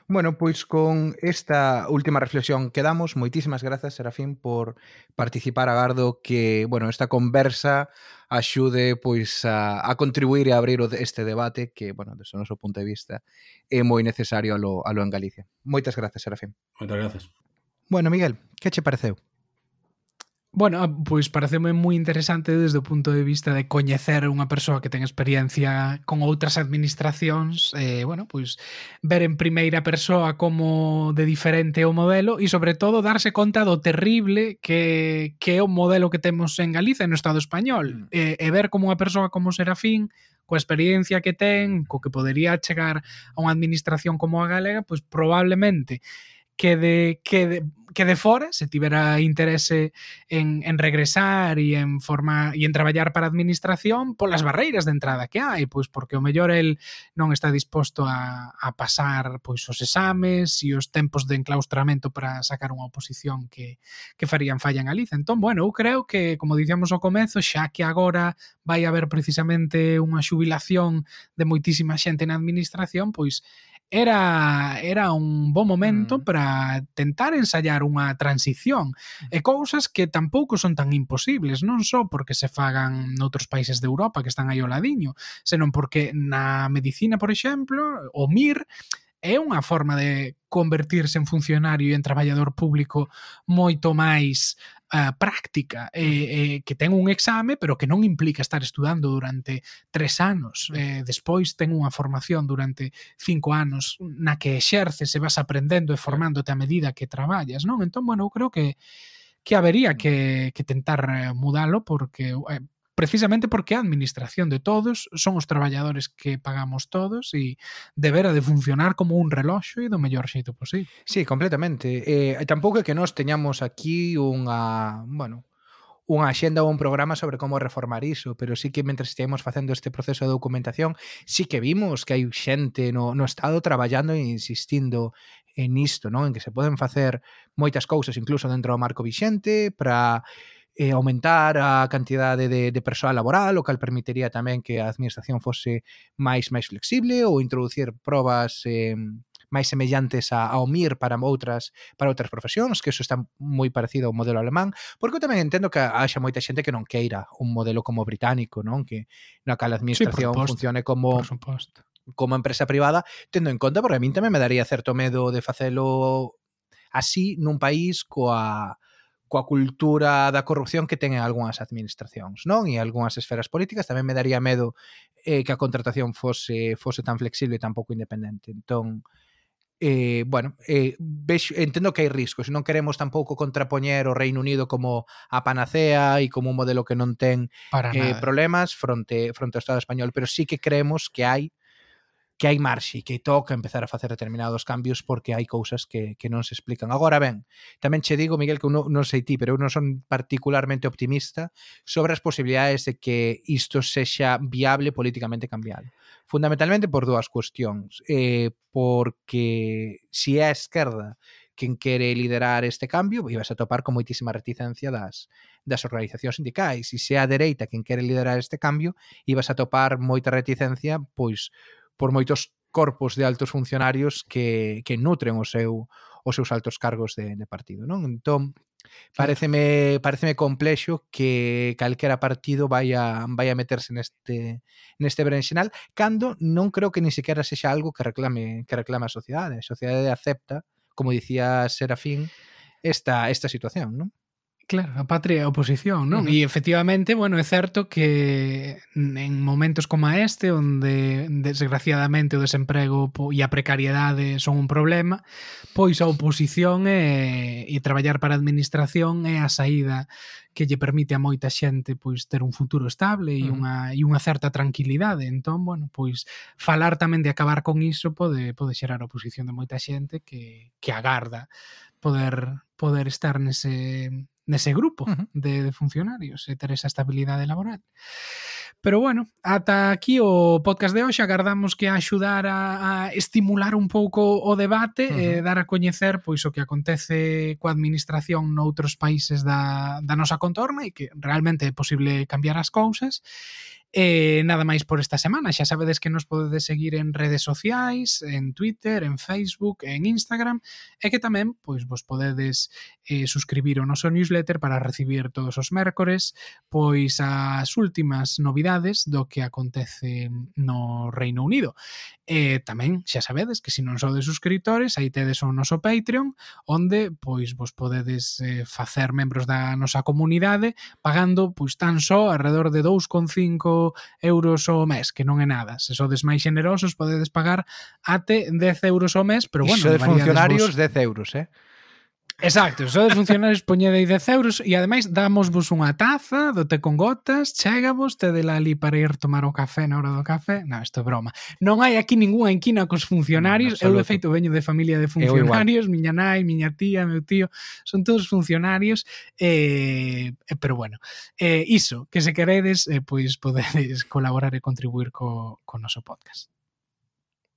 Bueno, pois con esta última reflexión quedamos. Moitísimas grazas, Serafín, por participar. Agardo que, bueno, esta conversa axude pois a, a contribuir e a abrir este debate que, bueno, desde o noso punto de vista é moi necesario a lo, a lo en Galicia. Moitas grazas, Serafín.
Moitas grazas.
Bueno, Miguel, que che pareceu?
Bueno, ah, pois pareceme moi interesante desde o punto de vista de coñecer unha persoa que ten experiencia con outras administracións, eh, bueno, pois ver en primeira persoa como de diferente o modelo e sobre todo darse conta do terrible que, que é o modelo que temos en Galicia e no Estado español. Mm. Eh, e ver como unha persoa como Serafín coa experiencia que ten, co que podería chegar a unha administración como a galega, pois probablemente que de que de que de fora, se tivera interese en, en regresar e en formar e en traballar para a administración polas barreiras de entrada que hai, pois porque o mellor el non está disposto a, a pasar pois os exames e os tempos de enclaustramento para sacar unha oposición que, que farían falla en Galicia. Entón, bueno, eu creo que, como dicíamos ao comezo, xa que agora vai haber precisamente unha xubilación de moitísima xente na administración, pois era era un bo momento mm. para tentar ensayar unha transición e cousas que tampouco son tan imposibles, non só porque se fagan noutros países de Europa que están aí ao ladiño, senón porque na medicina, por exemplo, o MIR é unha forma de convertirse en funcionario e en traballador público moito máis uh, práctica eh, eh, que ten un exame pero que non implica estar estudando durante tres anos. Eh, despois ten unha formación durante cinco anos na que exerces e vas aprendendo e formándote a medida que traballas non? Entón, bueno, eu creo que que habería que, que tentar eh, mudalo porque eh, precisamente porque a administración de todos son os traballadores que pagamos todos e debera de funcionar como un reloxo e do mellor xeito posible.
Sí, completamente. Eh, tampouco é que nós teñamos aquí unha, bueno, unha axenda ou un programa sobre como reformar iso, pero sí que mentre estivemos facendo este proceso de documentación, sí que vimos que hai xente no, no Estado traballando e insistindo en isto, non? en que se poden facer moitas cousas incluso dentro do marco vixente para eh, aumentar a cantidade de, de persoal laboral, o cal permitiría tamén que a administración fose máis máis flexible ou introducir probas eh, máis semellantes a, ao MIR para outras para outras profesións, que eso está moi parecido ao modelo alemán, porque eu tamén entendo que haxa moita xente que non queira un modelo como británico, non? Que na cal administración sí, funcione como como empresa privada, tendo en conta, porque a min tamén me daría certo medo de facelo así nun país coa coa cultura da corrupción que ten en algunhas administracións, non? E algunhas esferas políticas tamén me daría medo eh, que a contratación fose fose tan flexible e tan pouco independente. Entón, eh, bueno, eh, vexo, entendo que hai riscos, non queremos tampouco contrapoñer o Reino Unido como a panacea e como un modelo que non ten Para eh, problemas fronte fronte ao Estado español, pero sí que creemos que hai que hai marxe, que toca empezar a facer determinados cambios porque hai cousas que, que non se explican. Agora ben, tamén che digo, Miguel, que eu non, non sei ti, pero eu non son particularmente optimista sobre as posibilidades de que isto sexa viable políticamente cambiado. Fundamentalmente por dúas cuestións. Eh, porque se si é a esquerda quen quere liderar este cambio, ibas a topar con moitísima reticencia das, das organizacións sindicais. E se é a dereita quen quere liderar este cambio, ibas a topar moita reticencia, pois, por moitos corpos de altos funcionarios que, que nutren o seu os seus altos cargos de, de partido, non? Entón, pareceme pareceme complexo que calquera partido vaya vaya a meterse neste neste berenxenal cando non creo que ni sequera sexa algo que reclame que reclame a sociedade. A sociedade acepta, como dicía Serafín, esta esta situación, non?
Claro, a patria e a oposición, non? Uh -huh. E efectivamente, bueno, é certo que en momentos como este, onde desgraciadamente o desemprego e a precariedade son un problema, pois a oposición e, e traballar para a administración é a saída que lle permite a moita xente pois ter un futuro estable e uh -huh. unha e unha certa tranquilidade. Entón, bueno, pois falar tamén de acabar con iso pode pode xerar oposición de moita xente que que agarda poder poder estar nese nese grupo uh -huh. de, de funcionarios e ter esa estabilidade laboral. Pero bueno, ata aquí o podcast de hoxe agardamos que axudar a, a estimular un pouco o debate uh -huh. e dar a coñecer pois o que acontece coa administración noutros países da, da nosa contorna e que realmente é posible cambiar as cousas E nada máis por esta semana. Xa sabedes que nos podedes seguir en redes sociais, en Twitter, en Facebook, en Instagram e que tamén pois vos podedes eh, suscribir ao noso newsletter para recibir todos os mércores pois as últimas novidades do que acontece no Reino Unido. E tamén xa sabedes que se non sodes suscriptores, aí tedes o noso Patreon onde pois vos podedes eh, facer membros da nosa comunidade pagando pois tan só alrededor de 2,5 euros ao mes, que non é nada. Se sodes máis generosos, podedes pagar ate 10 euros ao mes, pero bueno...
Iso sodes funcionarios, vos... 10 euros, eh?
Exacto, sodes funcionarios poñedei 10 euros e ademais dámosvos unha taza do té con gotas, chegavos, tedela ali para ir tomar o café na hora do café. Non, isto é broma. Non hai aquí ningunha enquina cos funcionarios. No, eu, de feito, veño de familia de funcionarios, miña nai, miña tía, meu tío, son todos funcionarios. Eh, pero bueno, eh, iso, que se queredes, eh, pois podedes colaborar e contribuir co, co noso podcast.